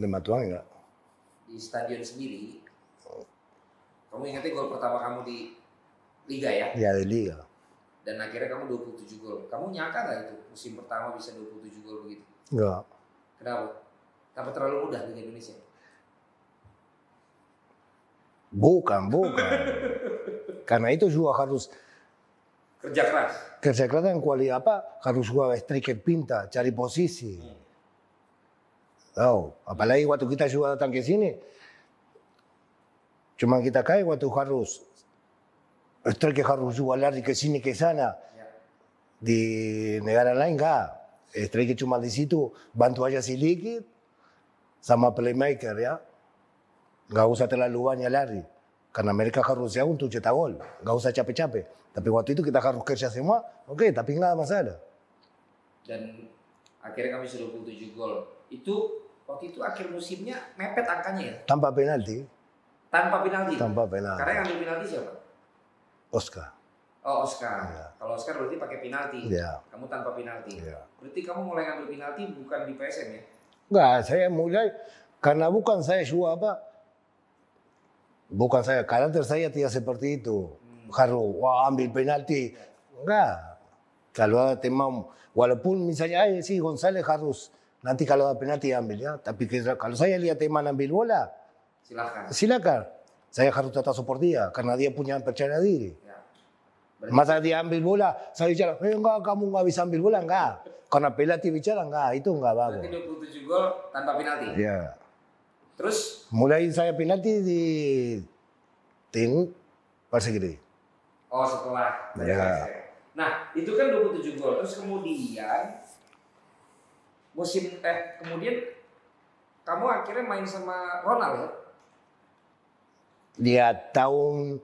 De Matuang enggak. Di stadion sendiri. Kamu ingatnya gol pertama kamu di Liga ya? Ya di Liga. Dan akhirnya kamu 27 gol. Kamu nyangka nggak itu musim pertama bisa 27 gol begitu? Enggak. Kenapa? Apa terlalu mudah Liga Indonesia? Bukan, bukan. Karena itu juga harus Kerja keras. kerja keras dan kualitas apa harus juga striker pinta, cari posisi. Tahu, apalagi waktu kita juga datang ke sini, cuma kita kayak waktu harus striker harus juga lari ke sini ke sana. Ya. Di negara lain enggak. Striker cuma di situ, bantu aja sedikit sama playmaker ya. Nggak usah terlalu banyak lari. Karena mereka harus ya untuk cetak gol. Nggak usah capek-capek. Tapi waktu itu kita harus kerja semua, oke, tapi nggak masalah. Dan akhirnya kami sudah 27 gol. Itu waktu itu akhir musimnya mepet angkanya ya? Tanpa penalti, Tanpa penalti. tanpa penalti. Karena yang ambil penalti siapa? Oscar. Oh Oscar. Iya. Kalau Oscar berarti pakai penalti. Iya. Kamu tanpa penalti. Iya. Berarti kamu mulai ngambil penalti bukan di PSM ya? Enggak, saya mulai karena bukan saya juga apa, bukan saya karakter saya tidak seperti itu. Harus wah ambil penalti, enggak. Kalau ada tema, walaupun misalnya, ay, sí, González harus nanti kalau ada penalti ambil ya. Tapi kalau saya lihat teman ambil bola, Silahkan. silakan. Saya harus tetap support dia karena dia punya percaya diri. Masa dia ambil bola, saya bicara, eh, enggak, kamu enggak bisa ambil bola, enggak. Karena penalti bicara, enggak, itu enggak bagus. berarti 27 gol tanpa penalti. Ya. Terus Mulai saya penalti di tim Persegiri. oh setelah Ya. PSM. Nah, itu kan 27 gol. Terus kemudian musim eh kemudian kamu akhirnya main sama Ronald ya? Dia tahun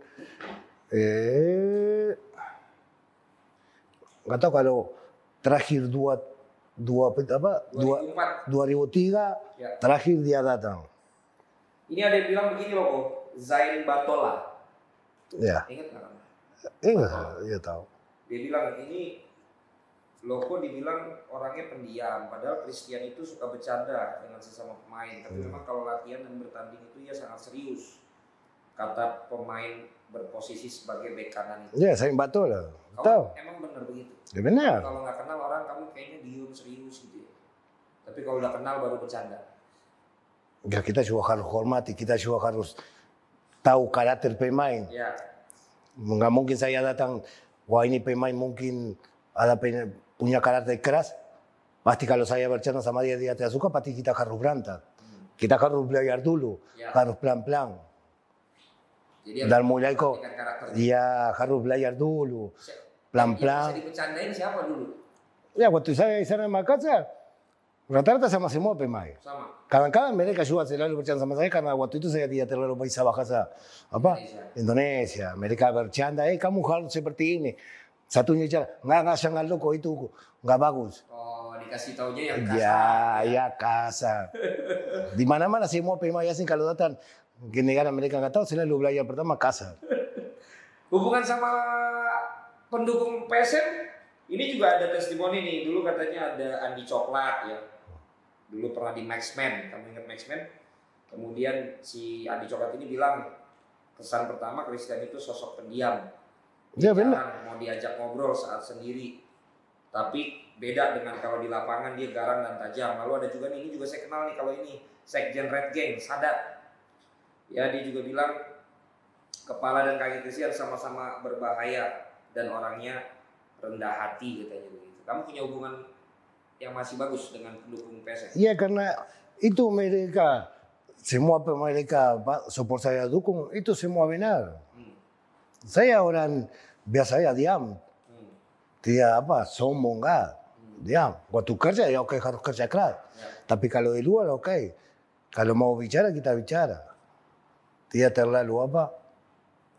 eh nggak tahu kalau terakhir dua dua apa dua 2004. 2003 Ya. terakhir dia datang. Ini ada yang bilang begini loh. Zain Batola. Ya, Ingat nggak enggak, dia tahu. Dia bilang ini Loko dibilang orangnya pendiam, padahal Christian itu suka bercanda dengan sesama pemain. Tapi memang kalau latihan dan bertanding itu ia sangat serius. Kata pemain berposisi sebagai bek kanan itu. Ya, saya betul Tahu. emang benar begitu. Ya benar. Kalau nggak kenal orang kamu kayaknya diem serius gitu ya. Tapi kalau udah kenal baru bercanda. Ya kita juga harus hormati, kita juga harus tahu karakter pemain. Ya, Nggak mungkin saya datang, wah ini pemain mungkin ada punya karakter keras. Pasti kalau saya bercanda sama dia, dia tidak suka, pasti kita harus berantak. Kita harus belajar dulu, Ya. harus pelan-pelan. Jadi Dan mulai kok, dia harus belajar dulu. Pelan-pelan. Yang siapa dulu? Ya waktu saya di sana Makassar, rata-rata sama semua pemain. Sama. Kadang-kadang mereka juga selalu bercanda sama saya karena waktu itu saya tidak terlalu bisa bahasa apa Indonesia. Indonesia. Mereka bercanda, eh kamu harus seperti ini. Satunya bicara, nggak nggak jangan loko itu nggak bagus. Oh, dikasih taunya yang kasar. Ya, ya kasar. Di mana-mana semua pemain asing kalau datang negara mereka nggak tahu selalu belajar pertama kasar. Hubungan sama pendukung PSM ini juga ada testimoni nih. Dulu katanya ada Andi Coklat ya. Dulu pernah di Maxman, kamu ingat Maxman? Kemudian si Andi Coklat ini bilang kesan pertama Christian itu sosok pendiam. Ya, Dia benar. mau diajak ngobrol saat sendiri. Tapi beda dengan kalau di lapangan dia garang dan tajam. Lalu ada juga nih, ini juga saya kenal nih kalau ini Sekjen Red Gang, Sadat. Ya dia juga bilang kepala dan kaki Christian sama-sama berbahaya dan orangnya rendah hati katanya begitu. Kamu punya hubungan yang masih bagus dengan pendukung PSM? Iya karena itu mereka semua mereka support saya dukung itu semua benar. Hmm. Saya orang biasa ya diam, Hmm. tidak apa sombong enggak. Hmm. Ya, waktu kerja ya oke harus kerja keras. Ya. Tapi kalau di luar oke. Kalau mau bicara kita bicara. Tidak terlalu apa.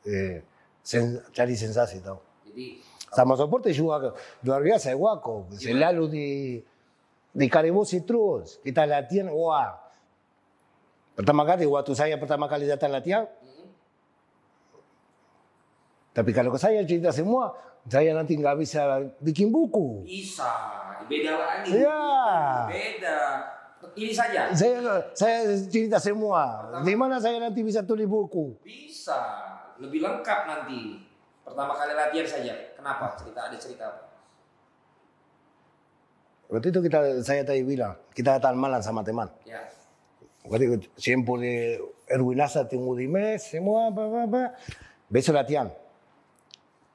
Eh, sen- cari sensasi tau. Jadi Sama soporte juga luar biasa es guaco. Selalu di di Karibosi terus. Kita latihan, wah. Pertama kali, waktu saya pertama kali datang latihan, tapi kalau ke saya cerita semua, saya nanti nggak bisa bikin buku. bisa beda lagi. Iya. Beda. Ini saja. Saya saya cerita semua. Di mana saya nanti bisa tulis buku? Bisa. Lebih lengkap nanti. Pertama kali latihan saja. Kenapa? Cerita ada cerita apa? Waktu itu kita saya tadi bilang, kita datang malam sama teman. Ya. Waktu itu tiempo de Erwin Asa, tunggu di mes, semua apa apa apa. Besok latihan.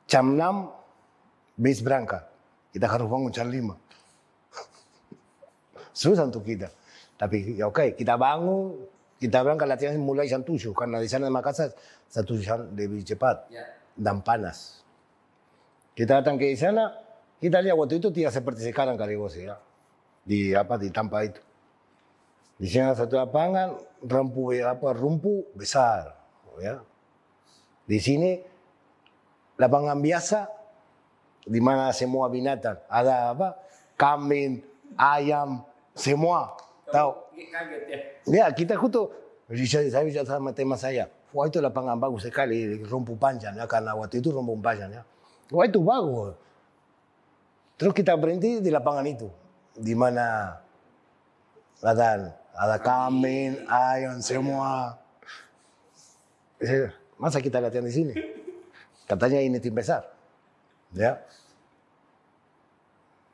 Jam 6 bis berangkat. Kita harus bangun jam 5. Susah untuk kita. Tapi ya oke, kita bangun, kita berangkat latihan mulai jam 7 karena di sana Makassar satu jam lebih cepat Ya. dan panas. Kita datang ke sana, kita lihat waktu itu tidak seperti sekarang Karibosi ya. Di apa di Tampa itu. Di sana satu lapangan rumpu apa rumpu besar, ya. Di sini lapangan biasa di mana semua binatang ada apa kambing, ayam, semua tahu. Kaget ya. Ya kita kutu saya saya bicara sama teman saya, wah itu lapangan bagus sekali rumpu panjang ya karena waktu itu rumpu panjang ya. Wah itu bagus. Terus kita berhenti di lapangan itu, di mana ada ada kambing, ayam semua. Masa kita latihan di sini? Katanya ini tim besar, ya.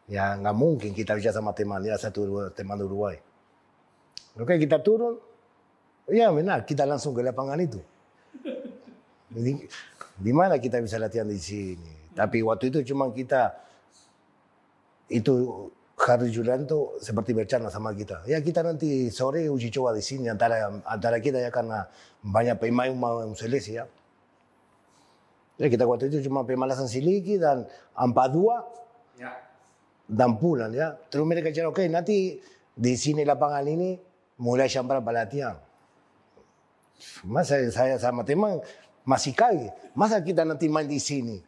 Ya nggak mungkin kita bisa sama teman ya satu teman Uruguay. Oke kita turun, ya benar kita langsung ke lapangan itu. Jadi, di mana kita bisa latihan di sini? Tapi waktu itu cuma kita itu Harry Julianto seperti bercanda sama kita. Ya kita nanti sore uji coba di sini antara antara kita ya karena banyak pemain mau seleksi ya. Ya kita waktu itu cuma pemalasan Siliki dan Ampadua Ya. dan pulang ya. Terus mereka cakap, oke nanti di sini lapangan ini mulai jam berapa latihan. Masa saya sama teman masih kaget. Masa kita nanti main di sini?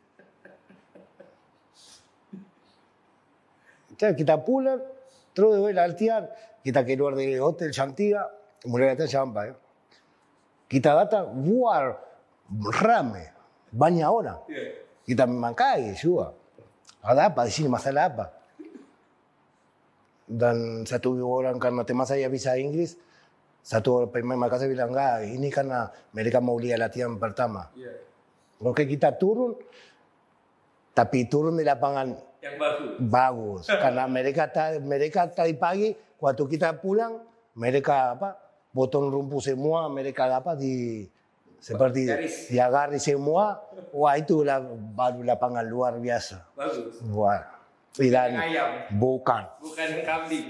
Kita, kita pulang, terus de latihan. Kita keluar dari hotel Chantiga, mulai latihan sampai. Kita datang, luar rame, banyak orang. Kita memang kaget juga. Ada apa di sini, masalah apa? Dan satu orang karena teman saya bisa Inggris, satu pemain Makassar bilang, enggak, ini karena mereka mau lihat latihan pertama. Iya. Oke, kita turun, tapi turun di lapangan Yang bagus. bagus. karena mereka ta- mereka tadi pagi, waktu kita pulang, mereka apa, potong rumpu semua, mereka apa di seperti Garis. diagari semua. Wah itu lah, baru lapangan luar biasa. Bagus. Wah, dan Ayam. bukan, Bukan kambing.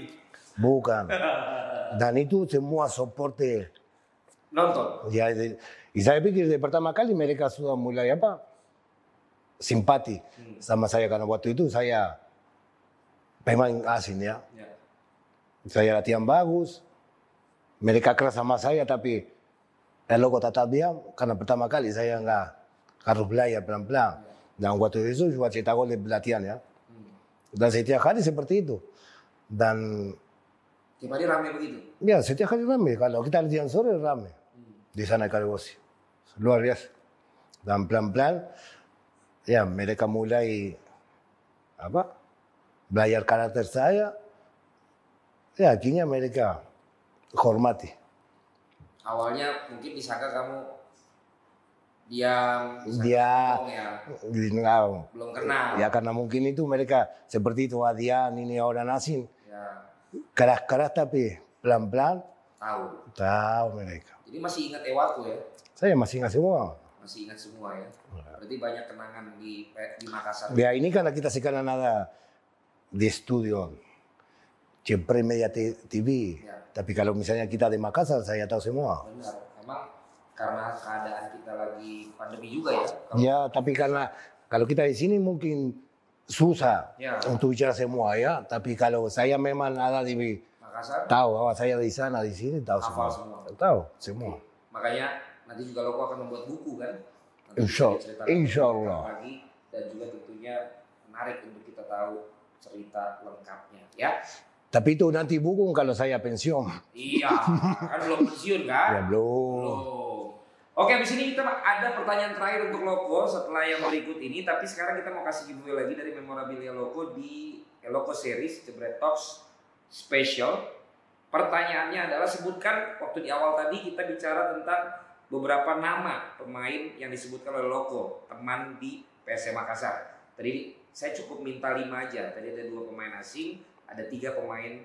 bukan. Dan itu semua soporte Nonton. Ya, de- y saya pikir de pertama kali mereka sudah mulai apa? Simpati sama saya karena waktu itu saya pemain asing ya. Ya. Saya latihan bagus. Mereka keras sama saya tapi el loco tetap diam karena pertama kali saya nggak harus belajar pelan-pelan. Dan waktu itu juga cetak gol di latihan ya. Dan setiap hari seperti itu. Dan Tiap hari rame begitu. Ya, setiap hari rame. Kalau kita latihan sore rame. Di sana di Karibosi. Luar biasa. Dan pelan-pelan, ya mereka mulai apa? Belajar karakter saya. Ya, akhirnya mereka hormati. Awalnya mungkin disangka kamu diam, Dia ya, belum kenal. Ya karena mungkin itu mereka seperti itu Adian ini orang asing. Ya, Keras-keras tapi pelan-pelan tahu. tahu mereka. Jadi masih ingat Ewaku ya, Saya masih ingat semua. masih ingat semua ya. Berarti banyak kenangan di di Makassar. Ya ini karena kita sekarang ada di studio Cipre Media TV. Ya. Tapi kalau misalnya kita di Makassar, saya tahu semua. Benar, karena keadaan kita lagi pandemi juga ya. Kalau Ya, tapi karena kalau kita di sini mungkin susah Ya. untuk bicara semua ya. Tapi kalau saya memang ada di Makassar. tahu bahwa saya di sana di sini tahu semua. semua. Tahu semua. Makanya nanti juga Loko akan membuat buku kan? Nanti Insya- insya Allah. Lagi, dan juga tentunya menarik untuk kita tahu cerita lengkapnya ya. Tapi itu nanti buku kalau saya pensiun. Iya, kan belum pensiun kan? Ya belum. Belum. Oke, habis ini kita ada pertanyaan terakhir untuk Loko setelah yang berikut ini. Tapi sekarang kita mau kasih giveaway lagi dari memorabilia Loko di Loko Series Jebret Talks Special. Pertanyaannya adalah sebutkan waktu di awal tadi kita bicara tentang beberapa nama pemain yang disebutkan oleh Loko, teman di PSM Makassar. Tadi saya cukup minta lima aja. Tadi ada dua pemain asing, ada tiga pemain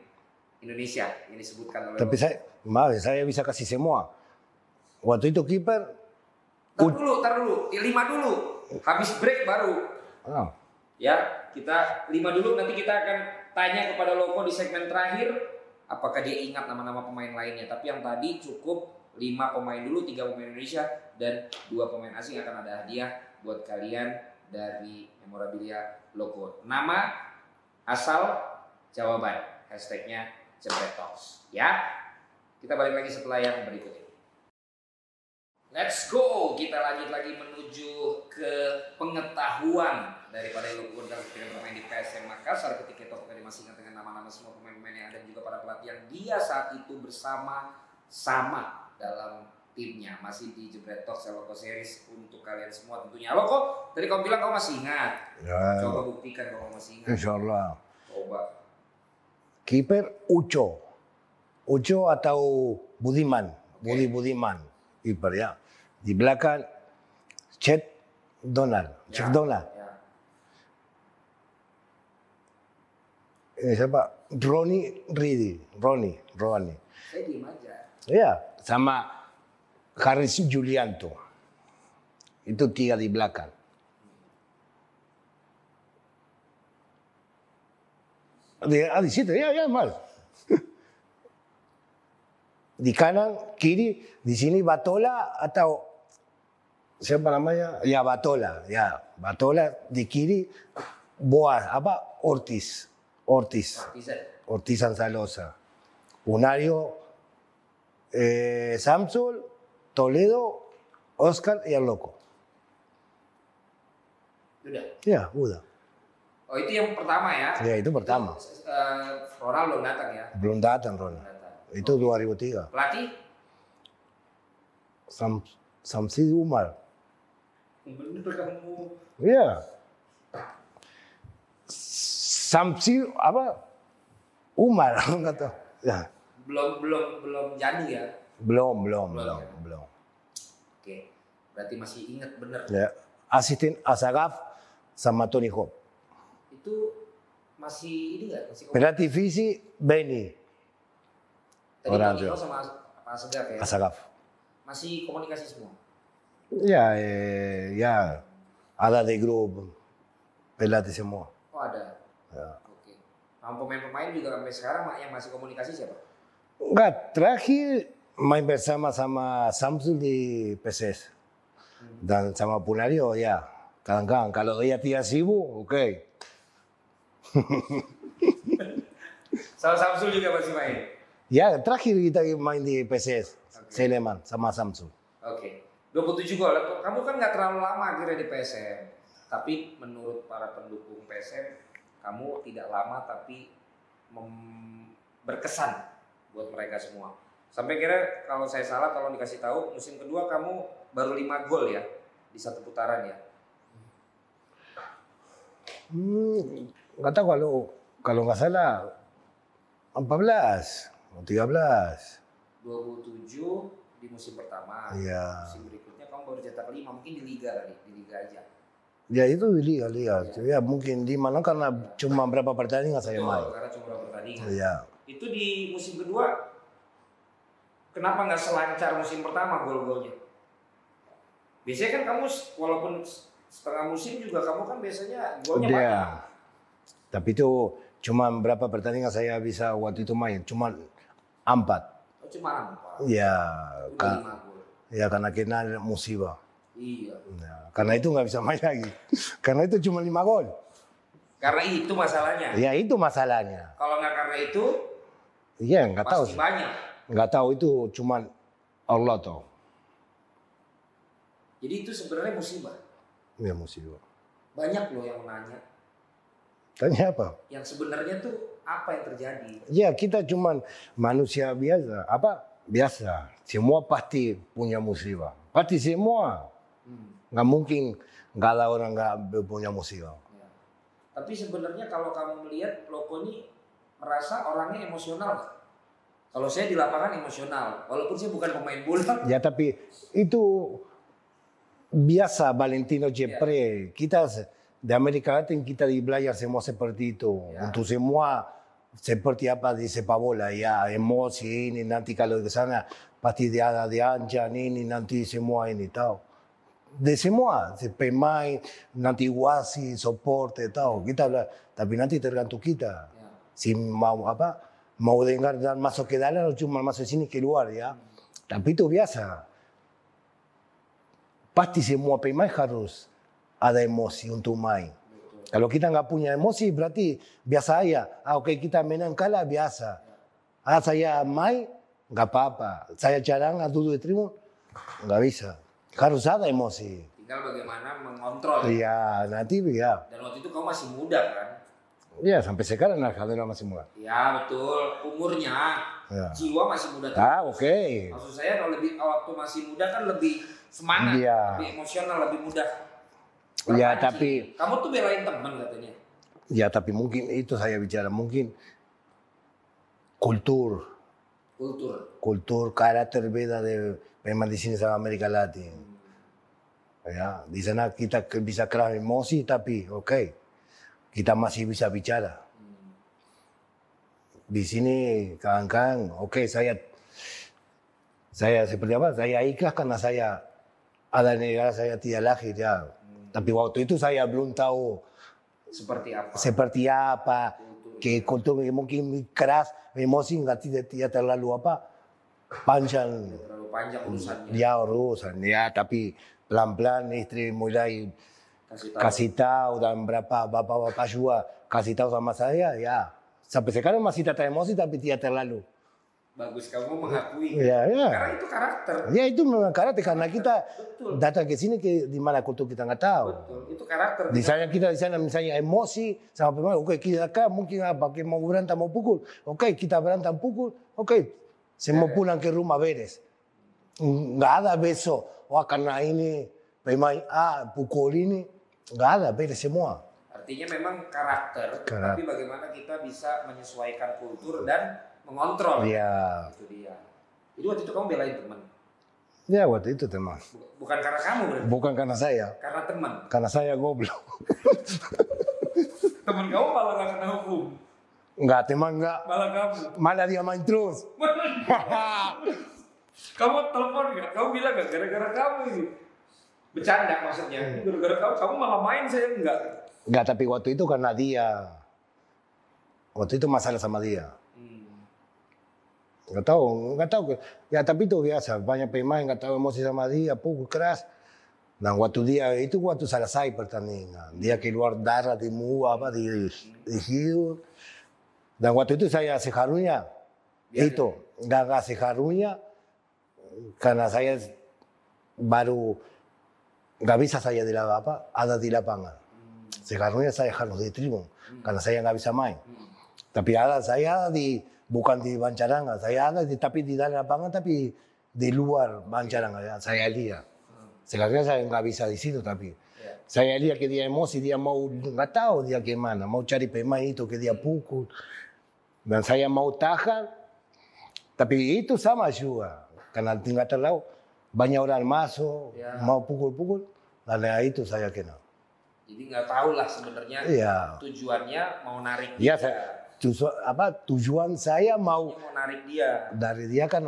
Indonesia yang disebutkan oleh Tapi Loko. saya, maaf, saya bisa kasih semua. Waktu itu kiper, Tar dulu, tar dulu, lima dulu. Habis break baru. ah, Ya, kita lima dulu. Nanti kita akan tanya kepada Loko di segmen terakhir. Apakah dia ingat nama-nama pemain lainnya. Tapi yang tadi cukup lima pemain dulu, tiga pemain Indonesia dan dua pemain asing akan ada hadiah buat kalian dari memorabilia Loko. Nama, asal, jawaban. Hashtagnya Jebret Talks. Ya, kita balik lagi setelah yang berikut ini. Let's go. Kita lanjut lagi menuju ke pengetahuan daripada Lugu Gonzalez ketika bermain di PSM Makassar ketika itu dia masih ingat dengan nama-nama semua pemain-pemain yang ada juga para pelatih yang dia saat itu bersama sama dalam timnya masih di Jebret Talks Loko Series untuk kalian semua tentunya. Loko, tadi kamu bilang kamu masih ingat. ya, Coba buktikan kalau masih ingat. insya Allah. Coba. Kiper Uco. Uco atau Budiman. Budi Budiman. Kiper ya. Di belakang Chet Donald. Chet Donald. Ya. Ini siapa? Ronnie Ridi. Ronnie. Ronnie. Saya diem aja. Ya. Sama Haris Julianto. Itu tiga di belakang. Di, ah, di situ, ya, ya, mal. di kanan, kiri, di sini Batola atau siapa namanya? Ya, Batola, ya, Batola di kiri, Boas, apa? Ortiz, Ortiz. Ortiz Ansalosa, Unario, eh, Samsul, Toledo, Oscar y el Loco. Udah. Ya, udah. Oh itu yang pertama ya? Ya, itu pertama. Eh, Ronald belum datang ya? Belum datang, Ron. Belum datang. Itu 2003. Pelatih? Sam, Samsi Umar. Bener kamu. Iya. Samsi apa? Umar, tahu. Ya. Belum belum belum jadi ya? Belum, belum, Belum, belum, belum. Oke. Berarti masih ingat bener. Ya. Asisten Asagaf sama Tony Hawk. Itu masih ini nggak? Masih Pelatih visi Benny Tadi orang Tony. Hawk sama Pak Segaf ya? Asagaf. Masih komunikasi semua? Ya, eh, ya. Ada di grup pelatih semua. Oh ada? Ya. Oke. Nama pemain-pemain juga sampai sekarang yang masih komunikasi siapa? Enggak, terakhir main bersama sama Samsul di PSS. Dan sama Punario ya. Kadang-kadang kalau dia tidak sibuk, oke. Sama Samsul juga masih main? Ya, terakhir kita main di PSS. Seleman sama Samsul. Oke. 27 gol. Kamu kan nggak terlalu lama akhirnya di PSM. Tapi menurut para pendukung PSM, kamu tidak lama tapi berkesan buat mereka semua. Sampai kira kalau saya salah tolong dikasih tahu musim kedua kamu baru 5 gol ya di satu putaran ya. Hmm, nggak tahu kalau kalau nggak salah 14 atau 13. 27 di musim pertama. Iya. Musim berikutnya kamu baru cetak 5 mungkin di liga kali, di liga aja. Ya itu di liga, liga. Ya mungkin di mana karena cuma berapa pertandingan saya main. karena cuma beberapa pertandingan. Ya. itu di musim kedua kenapa nggak selancar musim pertama gol-golnya? Biasanya kan kamu walaupun setengah musim juga kamu kan biasanya golnya Dia. banyak. Tapi itu cuma berapa pertandingan saya bisa waktu itu main, cuma empat. Cuma empat. Ya, ya karena kena musibah. Iya. Ya, karena itu nggak bisa main lagi. karena itu cuma lima gol. Karena itu masalahnya. Ya itu masalahnya. Kalau nggak karena itu, Iya nggak tahu pasti banyak. Nggak tahu itu cuman Allah tahu. Jadi itu sebenarnya musibah. Ya musibah. Banyak loh yang menanya. Tanya apa? Yang sebenarnya tuh apa yang terjadi? Ya kita cuman manusia biasa. Apa? Biasa. Semua pasti punya musibah. Pasti semua. Hmm. Mungkin nggak ada orang nggak punya musibah. Ya. Tapi sebenarnya kalau kamu melihat Loko ini merasa orangnya emosional? Kalau saya di lapangan emosional, walaupun saya bukan pemain bola. Ya tapi itu biasa Valentino Jepre. Kita se- di Amerika Latin kita di belajar semua seperti itu. Ya. Untuk semua seperti apa di sepak bola ya emosi ini nanti kalau ke sana pasti dia ada di anca ini nanti semua ini tahu. De semua, de pemain, nanti wasi, soporte, tahu. Kita bela- tapi nanti tergantung kita. Ya. si mau apa mau dengar dan masuk ke dalam cuma masuk sini keluar ya tapi itu biasa pasti semua pemain harus ada emosi untuk main kalau kita nggak punya emosi berarti biasa aja ah, oke kita menang kalah biasa ah saya main nggak apa-apa saya jarang duduk di tribun nggak bisa harus ada emosi Tinggal bagaimana mengontrol. ya nanti ya Dan waktu itu kamu masih muda kan? ya sampai sekarang alhamdulillah masih muda Ya betul, umurnya, Ya. jiwa masih muda. ah oke Maksud saya kalau lebih waktu masih muda kan lebih semangat, Iya. lebih emosional, lebih mudah. Ya, tapi- kamu tuh belain teman katanya. Ya, tapi mungkin itu saya bicara, mungkin kultur, Kultur. kultur, karakter beda de memang di sini sama Amerika Latin. Ya, di sana kita bisa keras emosi, tapi oke, kita masih bisa bicara. Di sini kadang-kadang, oke saya saya seperti apa? Saya ikhlas karena saya ada negara saya tidak lahir ya. Tapi waktu itu saya belum tahu Seperti apa? seperti apa, que kultur mungkin keras, emosi nggak tidak, tidak terlalu apa, panjang Terlalu panjang urusannya. ya urusan ya, tapi pelan-pelan istri mulai Kasih tahu. kasih tahu dan berapa bapak-bapak juga kasih tahu sama saya ya. Sampai sekarang masih tetap emosi tapi tidak terlalu. Bagus kamu mengakui. Ya, ya. Karena itu karakter. Ya itu memang karakter karena kita Betul. datang ke sini ke di mana kultur kita nggak tahu. Betul. Itu karakter. Di sana kita di sana misalnya emosi sama pemain, oke kita kan mungkin apa que mau berantem mau pukul, oke kita berantem pukul, oke semua pulang ke rumah beres. Nggak ada besok, wah karena ini pemain A pukul ini, nggak ada beres semua. Artinya memang karakter, Karakter. tapi bagaimana kita bisa menyesuaikan kultur dan mengontrol. Ya, Itu dia. Jadi waktu itu kamu belain teman. ya waktu itu teman. Bu- Bukan karena kamu berarti, Bukan karena saya, karena teman. karena saya goblok. Teman kamu malah nggak kena hukum, Nggak teman nggak, malah kamu. malah dia main terus. kamu telepon nggak? Kamu bilang nggak gara-gara kamu ini? Bercanda maksudnya. Hmm. Gara-gara kamu, kamu malah main saya enggak. Nggak, tapi waktu itu karena dia. Waktu itu masalah sama dia. Nggak tahu. Ya tapi itu biasa, banyak pemain tahu emosi sama dia, pukul keras. Dan waktu dia, itu waktu selesai pertandingan. Dia keluar darah di muka, apa, di, di hidung. Dan waktu itu saya seharusnya, Biar- itu, nggak kasih karunya, karena saya baru, nggak bisa saya di lapangan, apa, ada di lapangan. Seharusnya saya harus di tribun, karena saya nggak bisa main. Tapi ada saya ada di bukan di Bancaranga, saya ada di tapi di dalam lapangan tapi di luar Bancaranga ya, saya lihat. Sekarang saya nggak bisa di situ tapi Ya. saya lihat que dia emosi, dia mau nggak tahu dia gimana, mau cari pemain itu que dia pukul. Dan saya mau tahan, tapi itu sama juga. Karena tinggal terlalu banyak orang masuk, Ya. mau pukul-pukul, dan ya itu saya kenal. Jadi nggak tahu lah sebenarnya Iya. tujuannya mau narik Iya, saya, tuju- apa, tujuan saya mau Dia mau narik dia. dari dia kan.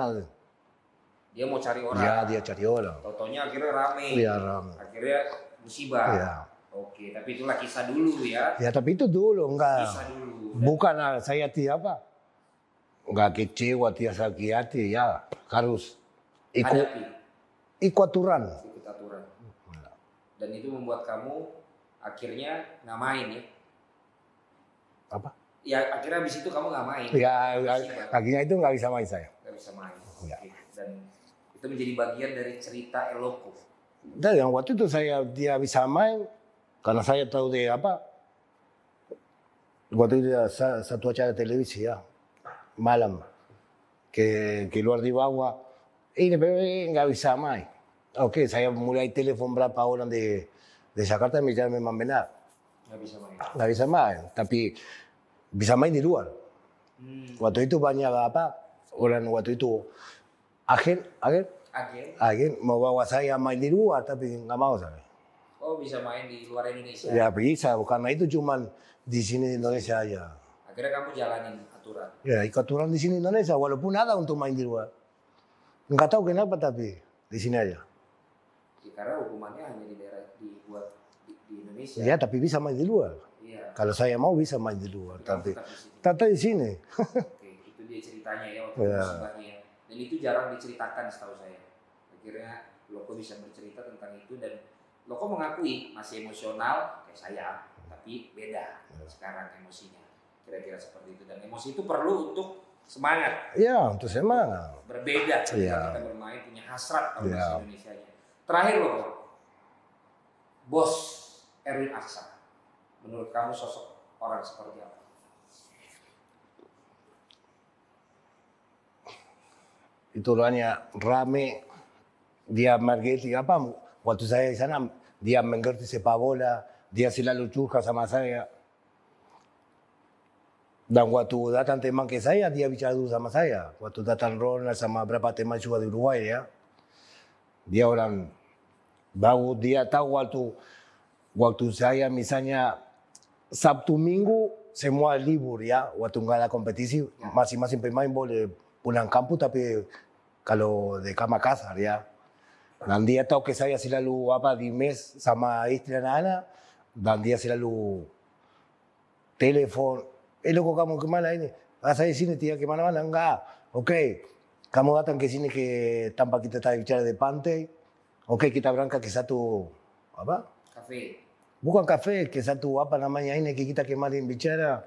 Dia mau cari orang. Ya dia cari orang. Totonya akhirnya rame. Rame. Akhirnya musibah. Iya. Oke, tapi itulah kisah dulu ya. Ya tapi itu dulu Kisah enggak. dulu. Bukan ah, saya tidak apa. Enggak kecewa, tidak sakit hati ya harus ikut Hadapi ikut aturan. ikut aturan. Dan itu membuat kamu akhirnya nggak main ya. apa? Ya akhirnya habis itu kamu nggak main. Ya Musiba. kakinya itu nggak bisa main saya. Nggak bisa main. Ya. Oke. Dan itu menjadi bagian dari cerita Eloko. Dan yang waktu itu saya dia bisa main karena saya tahu dia apa. Waktu itu satu acara televisi ya malam ke keluar di bawah ini nggak bisa main. Oke saya mulai telepon berapa orang di di Jakarta misalnya memang benar Nggak bisa main. nggak bisa main tapi bisa main di luar. Hmm. Waktu itu banyak apa orang waktu itu agen agen Agen. agen mau bawa saya main di luar tapi nggak mau saya. Oh bisa main di luar Indonesia. Ya bisa, karena itu cuman di sini di Indonesia aja. Akhirnya kamu jalanin aturan. Ya ikut aturan di sini Indonesia, walaupun ada untuk main di luar. Nggak tahu kenapa tapi di sini aja. Ya, karena hukumannya hanya di daerah dibuat di, di Indonesia. Ya tapi bisa main di luar. Iya. Kalau saya mau bisa main di luar, tapi tetap di sini. tata di sini. Oke, itu dia ceritanya ya waktu Iya. musibahnya. Dan itu jarang diceritakan setahu saya. Akhirnya Loko bisa bercerita tentang itu dan Loko mengakui masih emosional kayak saya, tapi beda Iya. sekarang emosinya. Kira-kira seperti itu dan emosi itu perlu untuk semangat ya untuk semangat. berbeda ketika Iya. kita bermain punya hasrat kalau Iya. bahasa Indonesia. Terakhir Loko, bos Erwin Aksa, menurut kamu sosok orang seperti apa? Itu orangnya rame, dia mengerti apa, waktu saya di sana, dia mengerti sepak bola, dia selalu curhat sama saya. Dan waktu datang teman ke saya, dia bicara dulu sama saya. Waktu datang Ronald sama beberapa teman juga di Uruguay ya. Dia orang bagus, dia tahu waktu waktu saya misalnya Sabtu Minggu semua libur ya. Waktu nggak ada kompetisi, masing-masing pemain boleh pulang kampus tapi kalau de cama kasar ya. Dan dia tahu que saya selalu apa di mes sama istri anak-anak dan dia selalu telepon. Eh loco kamu kemana ini? Vas a sini tía kemana-mana? Enggak. Oke. Kamu datang ke sini ke tanpa kita tadi bicara de pantai. Oke kita berangkat ke satu apa? Cafe. Bukan kafe, ke satu apa namanya ini kita kemarin bicara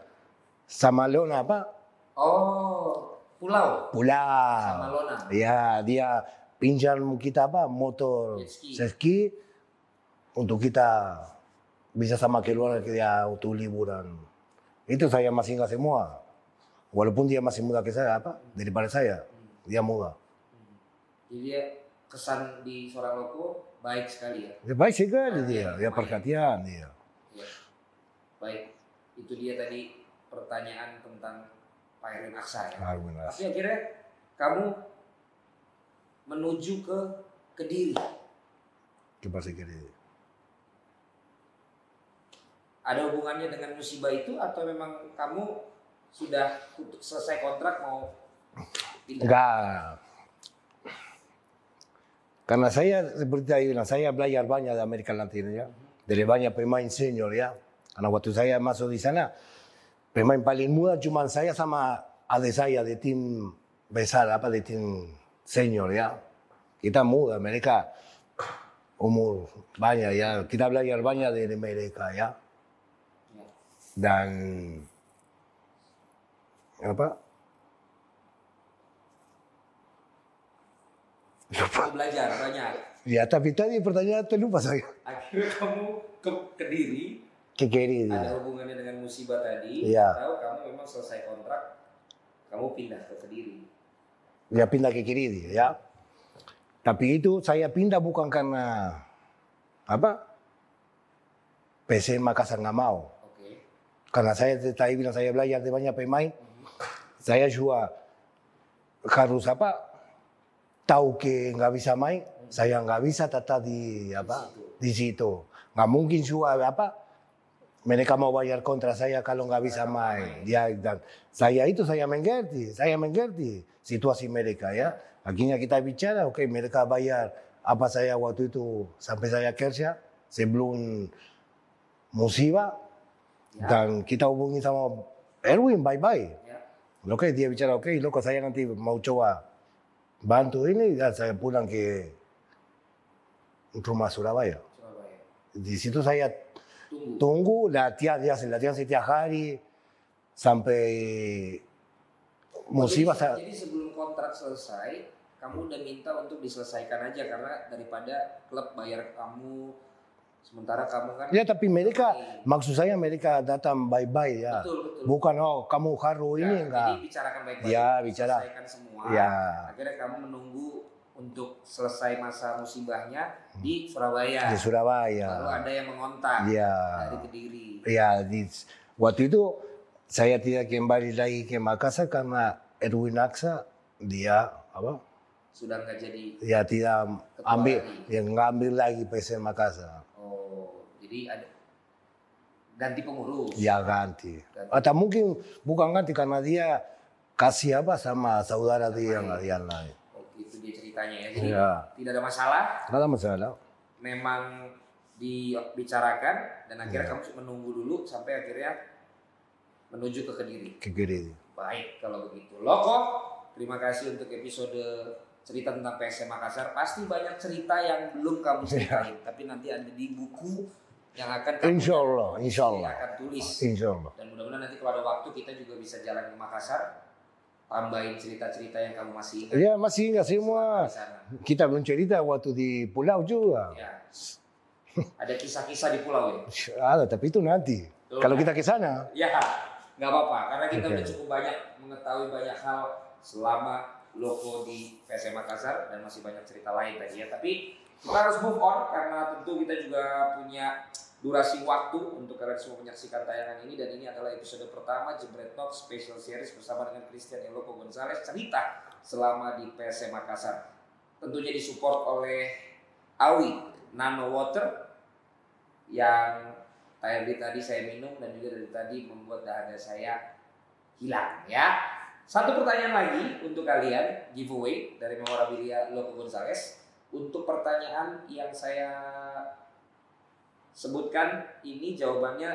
Samalona apa? Oh, pulau. Pulau. Samalona. Ya, dia pinjam kita apa motor ski. untuk kita bisa sama keluarga ke dia untuk liburan. Itu saya masih ingat semua. Walaupun dia masih muda ke saya apa daripada saya, dia muda. Jadi dia kesan di seorang loko baik sekali ya. Dia baik sekali dia, dia perhatian dia. Ya. Baik, itu dia tadi pertanyaan tentang Pak Erwin Aksa ya. Erwin Aksa. Tapi akhirnya kamu menuju ke Kediri. ¿Qué pasa querido? Ada hubungannya dengan musibah itu atau memang kamu sudah selesai kontrak mau pindah? Enggak. Karena saya seperti saya belajar banyak de América Latina ya. Dari banyak pemain senior ya. Karena waktu saya masuk di sana, pemain paling muda cuma saya sama adik saya de tim besar, apa de tim senior ya. Kita muda, mereka umur banyak ya. Kita belajar banyak dari mereka. Ya. Dan apa? Kamu belajar banyak. Ya, tapi tadi pertanyaan terlupa saya. Akhirnya kamu ke Kediri ¿Qué quería? ada hubungannya dengan musibah tadi. Iya. Tahu kamu memang selesai kontrak, kamu pindah ke Kediri. Ya pindah ke Kiridi, ya. Tapi itu saya pindah bukan karena apa? PC Makassar nggak mau. Oke. Karena saya tadi bilang saya belajar de banyak pemain. Saya juga harus apa? Tahu que nggak bisa main, saya nggak bisa tetap di apa? Di situ. Nggak mungkin juga apa? Mereka mau bayar kontra saya kalau nggak bisa main. Ya, dan saya itu saya mengerti, saya mengerti situasi mereka ya. Akhirnya kita bicara, oke mereka bayar apa saya waktu itu sampai saya kerja sebelum musibah Ya. dan kita hubungi sama Erwin bye-bye. Ya. Oke, dia bicara, oke, loco saya nanti mau coba bantu ini, dan saya pulang ke rumah Surabaya. Surabaya. Di situ saya Tunggu. tunggu latihan, dia hace latihan setiap hari, sampai musibah. jadi, jadi sebelum kontrak selesai, kamu udah minta untuk diselesaikan aja karena daripada klub bayar kamu sementara kamu kan Ya tapi mereka, Iya. maksud saya mereka datang bye-bye ya. betul betul. Bukan oh kamu haru Ya, ini Jadi enggak. bicarakan baik-baik. Ya, bicara. Selesaikan semua. Ya. Akhirnya kamu menunggu untuk selesai masa musibahnya di Surabaya. Di Surabaya. Lalu ada yang mengontak Ya. dari Kediri. Ya, di, waktu itu saya tidak kembali lagi ke Makassar karena Erwin Aksa dia apa? Sudah nggak jadi. Ya tidak ambil, lagi. yang ngambil lagi PSM Makassar. Jadi ada ganti pengurus. Ya ganti. Ganti. Atau mungkin bukan ganti karena dia kasih apa sama saudara dia yang, yang lain. Oh, itu dia ceritanya ya. Jadi Ya. tidak ada masalah. Tidak ada masalah. Memang dibicarakan dan akhirnya Ya. kamu menunggu dulu sampai akhirnya menuju ke Kediri. Ke kiri. Baik kalau begitu. Loko, terima kasih untuk episode cerita tentang PSM Makassar. Pasti banyak cerita yang belum kamu ceritain, tapi nanti ada di buku yang akan kamu Insya Allah, insya Allah. akan tulis. Insya Allah. Dan mudah-mudahan nanti kalau ada waktu kita juga bisa jalan ke Makassar, tambahin cerita-cerita yang kamu masih ingat Ya masih ingat semua. Kita belum cerita waktu di pulau juga. Ya. Ada kisah-kisah di pulau ya. Ada, tapi itu nanti. Tuh, Kalau kan? kita ke sana, Ya, nggak apa-apa karena kita Oke. udah cukup banyak mengetahui banyak hal selama loko di PSM Makassar dan masih banyak cerita lain tadi ya. Tapi kita harus move on karena tentu kita juga punya durasi waktu untuk kalian semua menyaksikan tayangan ini dan ini adalah episode pertama Jebret Talk Special Series bersama dengan Christian Eloko Gonzalez cerita selama di PSM Makassar. Tentunya disupport oleh Awi Nano Water yang tadi tadi saya minum dan juga dari tadi membuat dahaga saya hilang ya. Satu pertanyaan lagi untuk kalian giveaway dari memorabilia Loco Gonzales. Untuk pertanyaan yang saya sebutkan ini jawabannya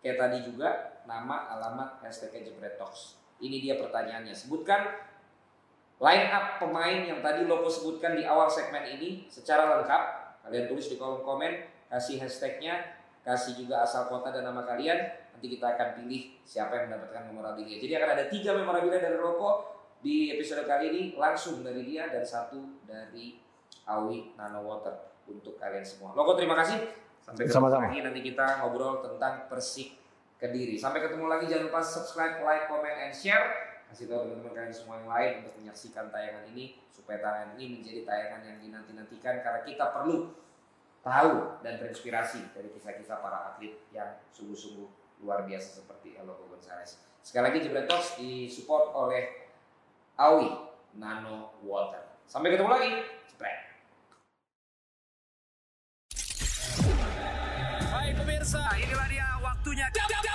kayak tadi juga nama, alamat, hashtag Jebret Talks. Ini dia pertanyaannya. Sebutkan line up pemain yang tadi Loco sebutkan di awal segmen ini secara lengkap. Kalian tulis di kolom komen, kasih hashtagnya, kasih juga asal kota dan nama kalian. Nanti kita akan pilih siapa yang mendapatkan memorabilia. Jadi akan ada tiga memorabilia dari Loco di episode kali ini langsung dari dia dan satu dari Awi Nano Water untuk kalian semua. Loco terima kasih. Sampai ketemu Sama-sama. lagi nanti kita ngobrol tentang Persik Kediri. Sampai ketemu lagi jangan lupa subscribe, like, comment, and share. Kasih tahu teman-teman kalian semua yang lain untuk menyaksikan tayangan ini supaya tayangan ini menjadi tayangan yang dinanti-nantikan karena kita perlu tahu dan terinspirasi dari kisah-kisah para atlet yang sungguh-sungguh luar biasa seperti Eloko Gonzalez. Sekali lagi Jebret Talks disupport oleh Awi Nano Water. Sampai ketemu lagi. Jebret. Hai pemirsa, inilah dia waktunya.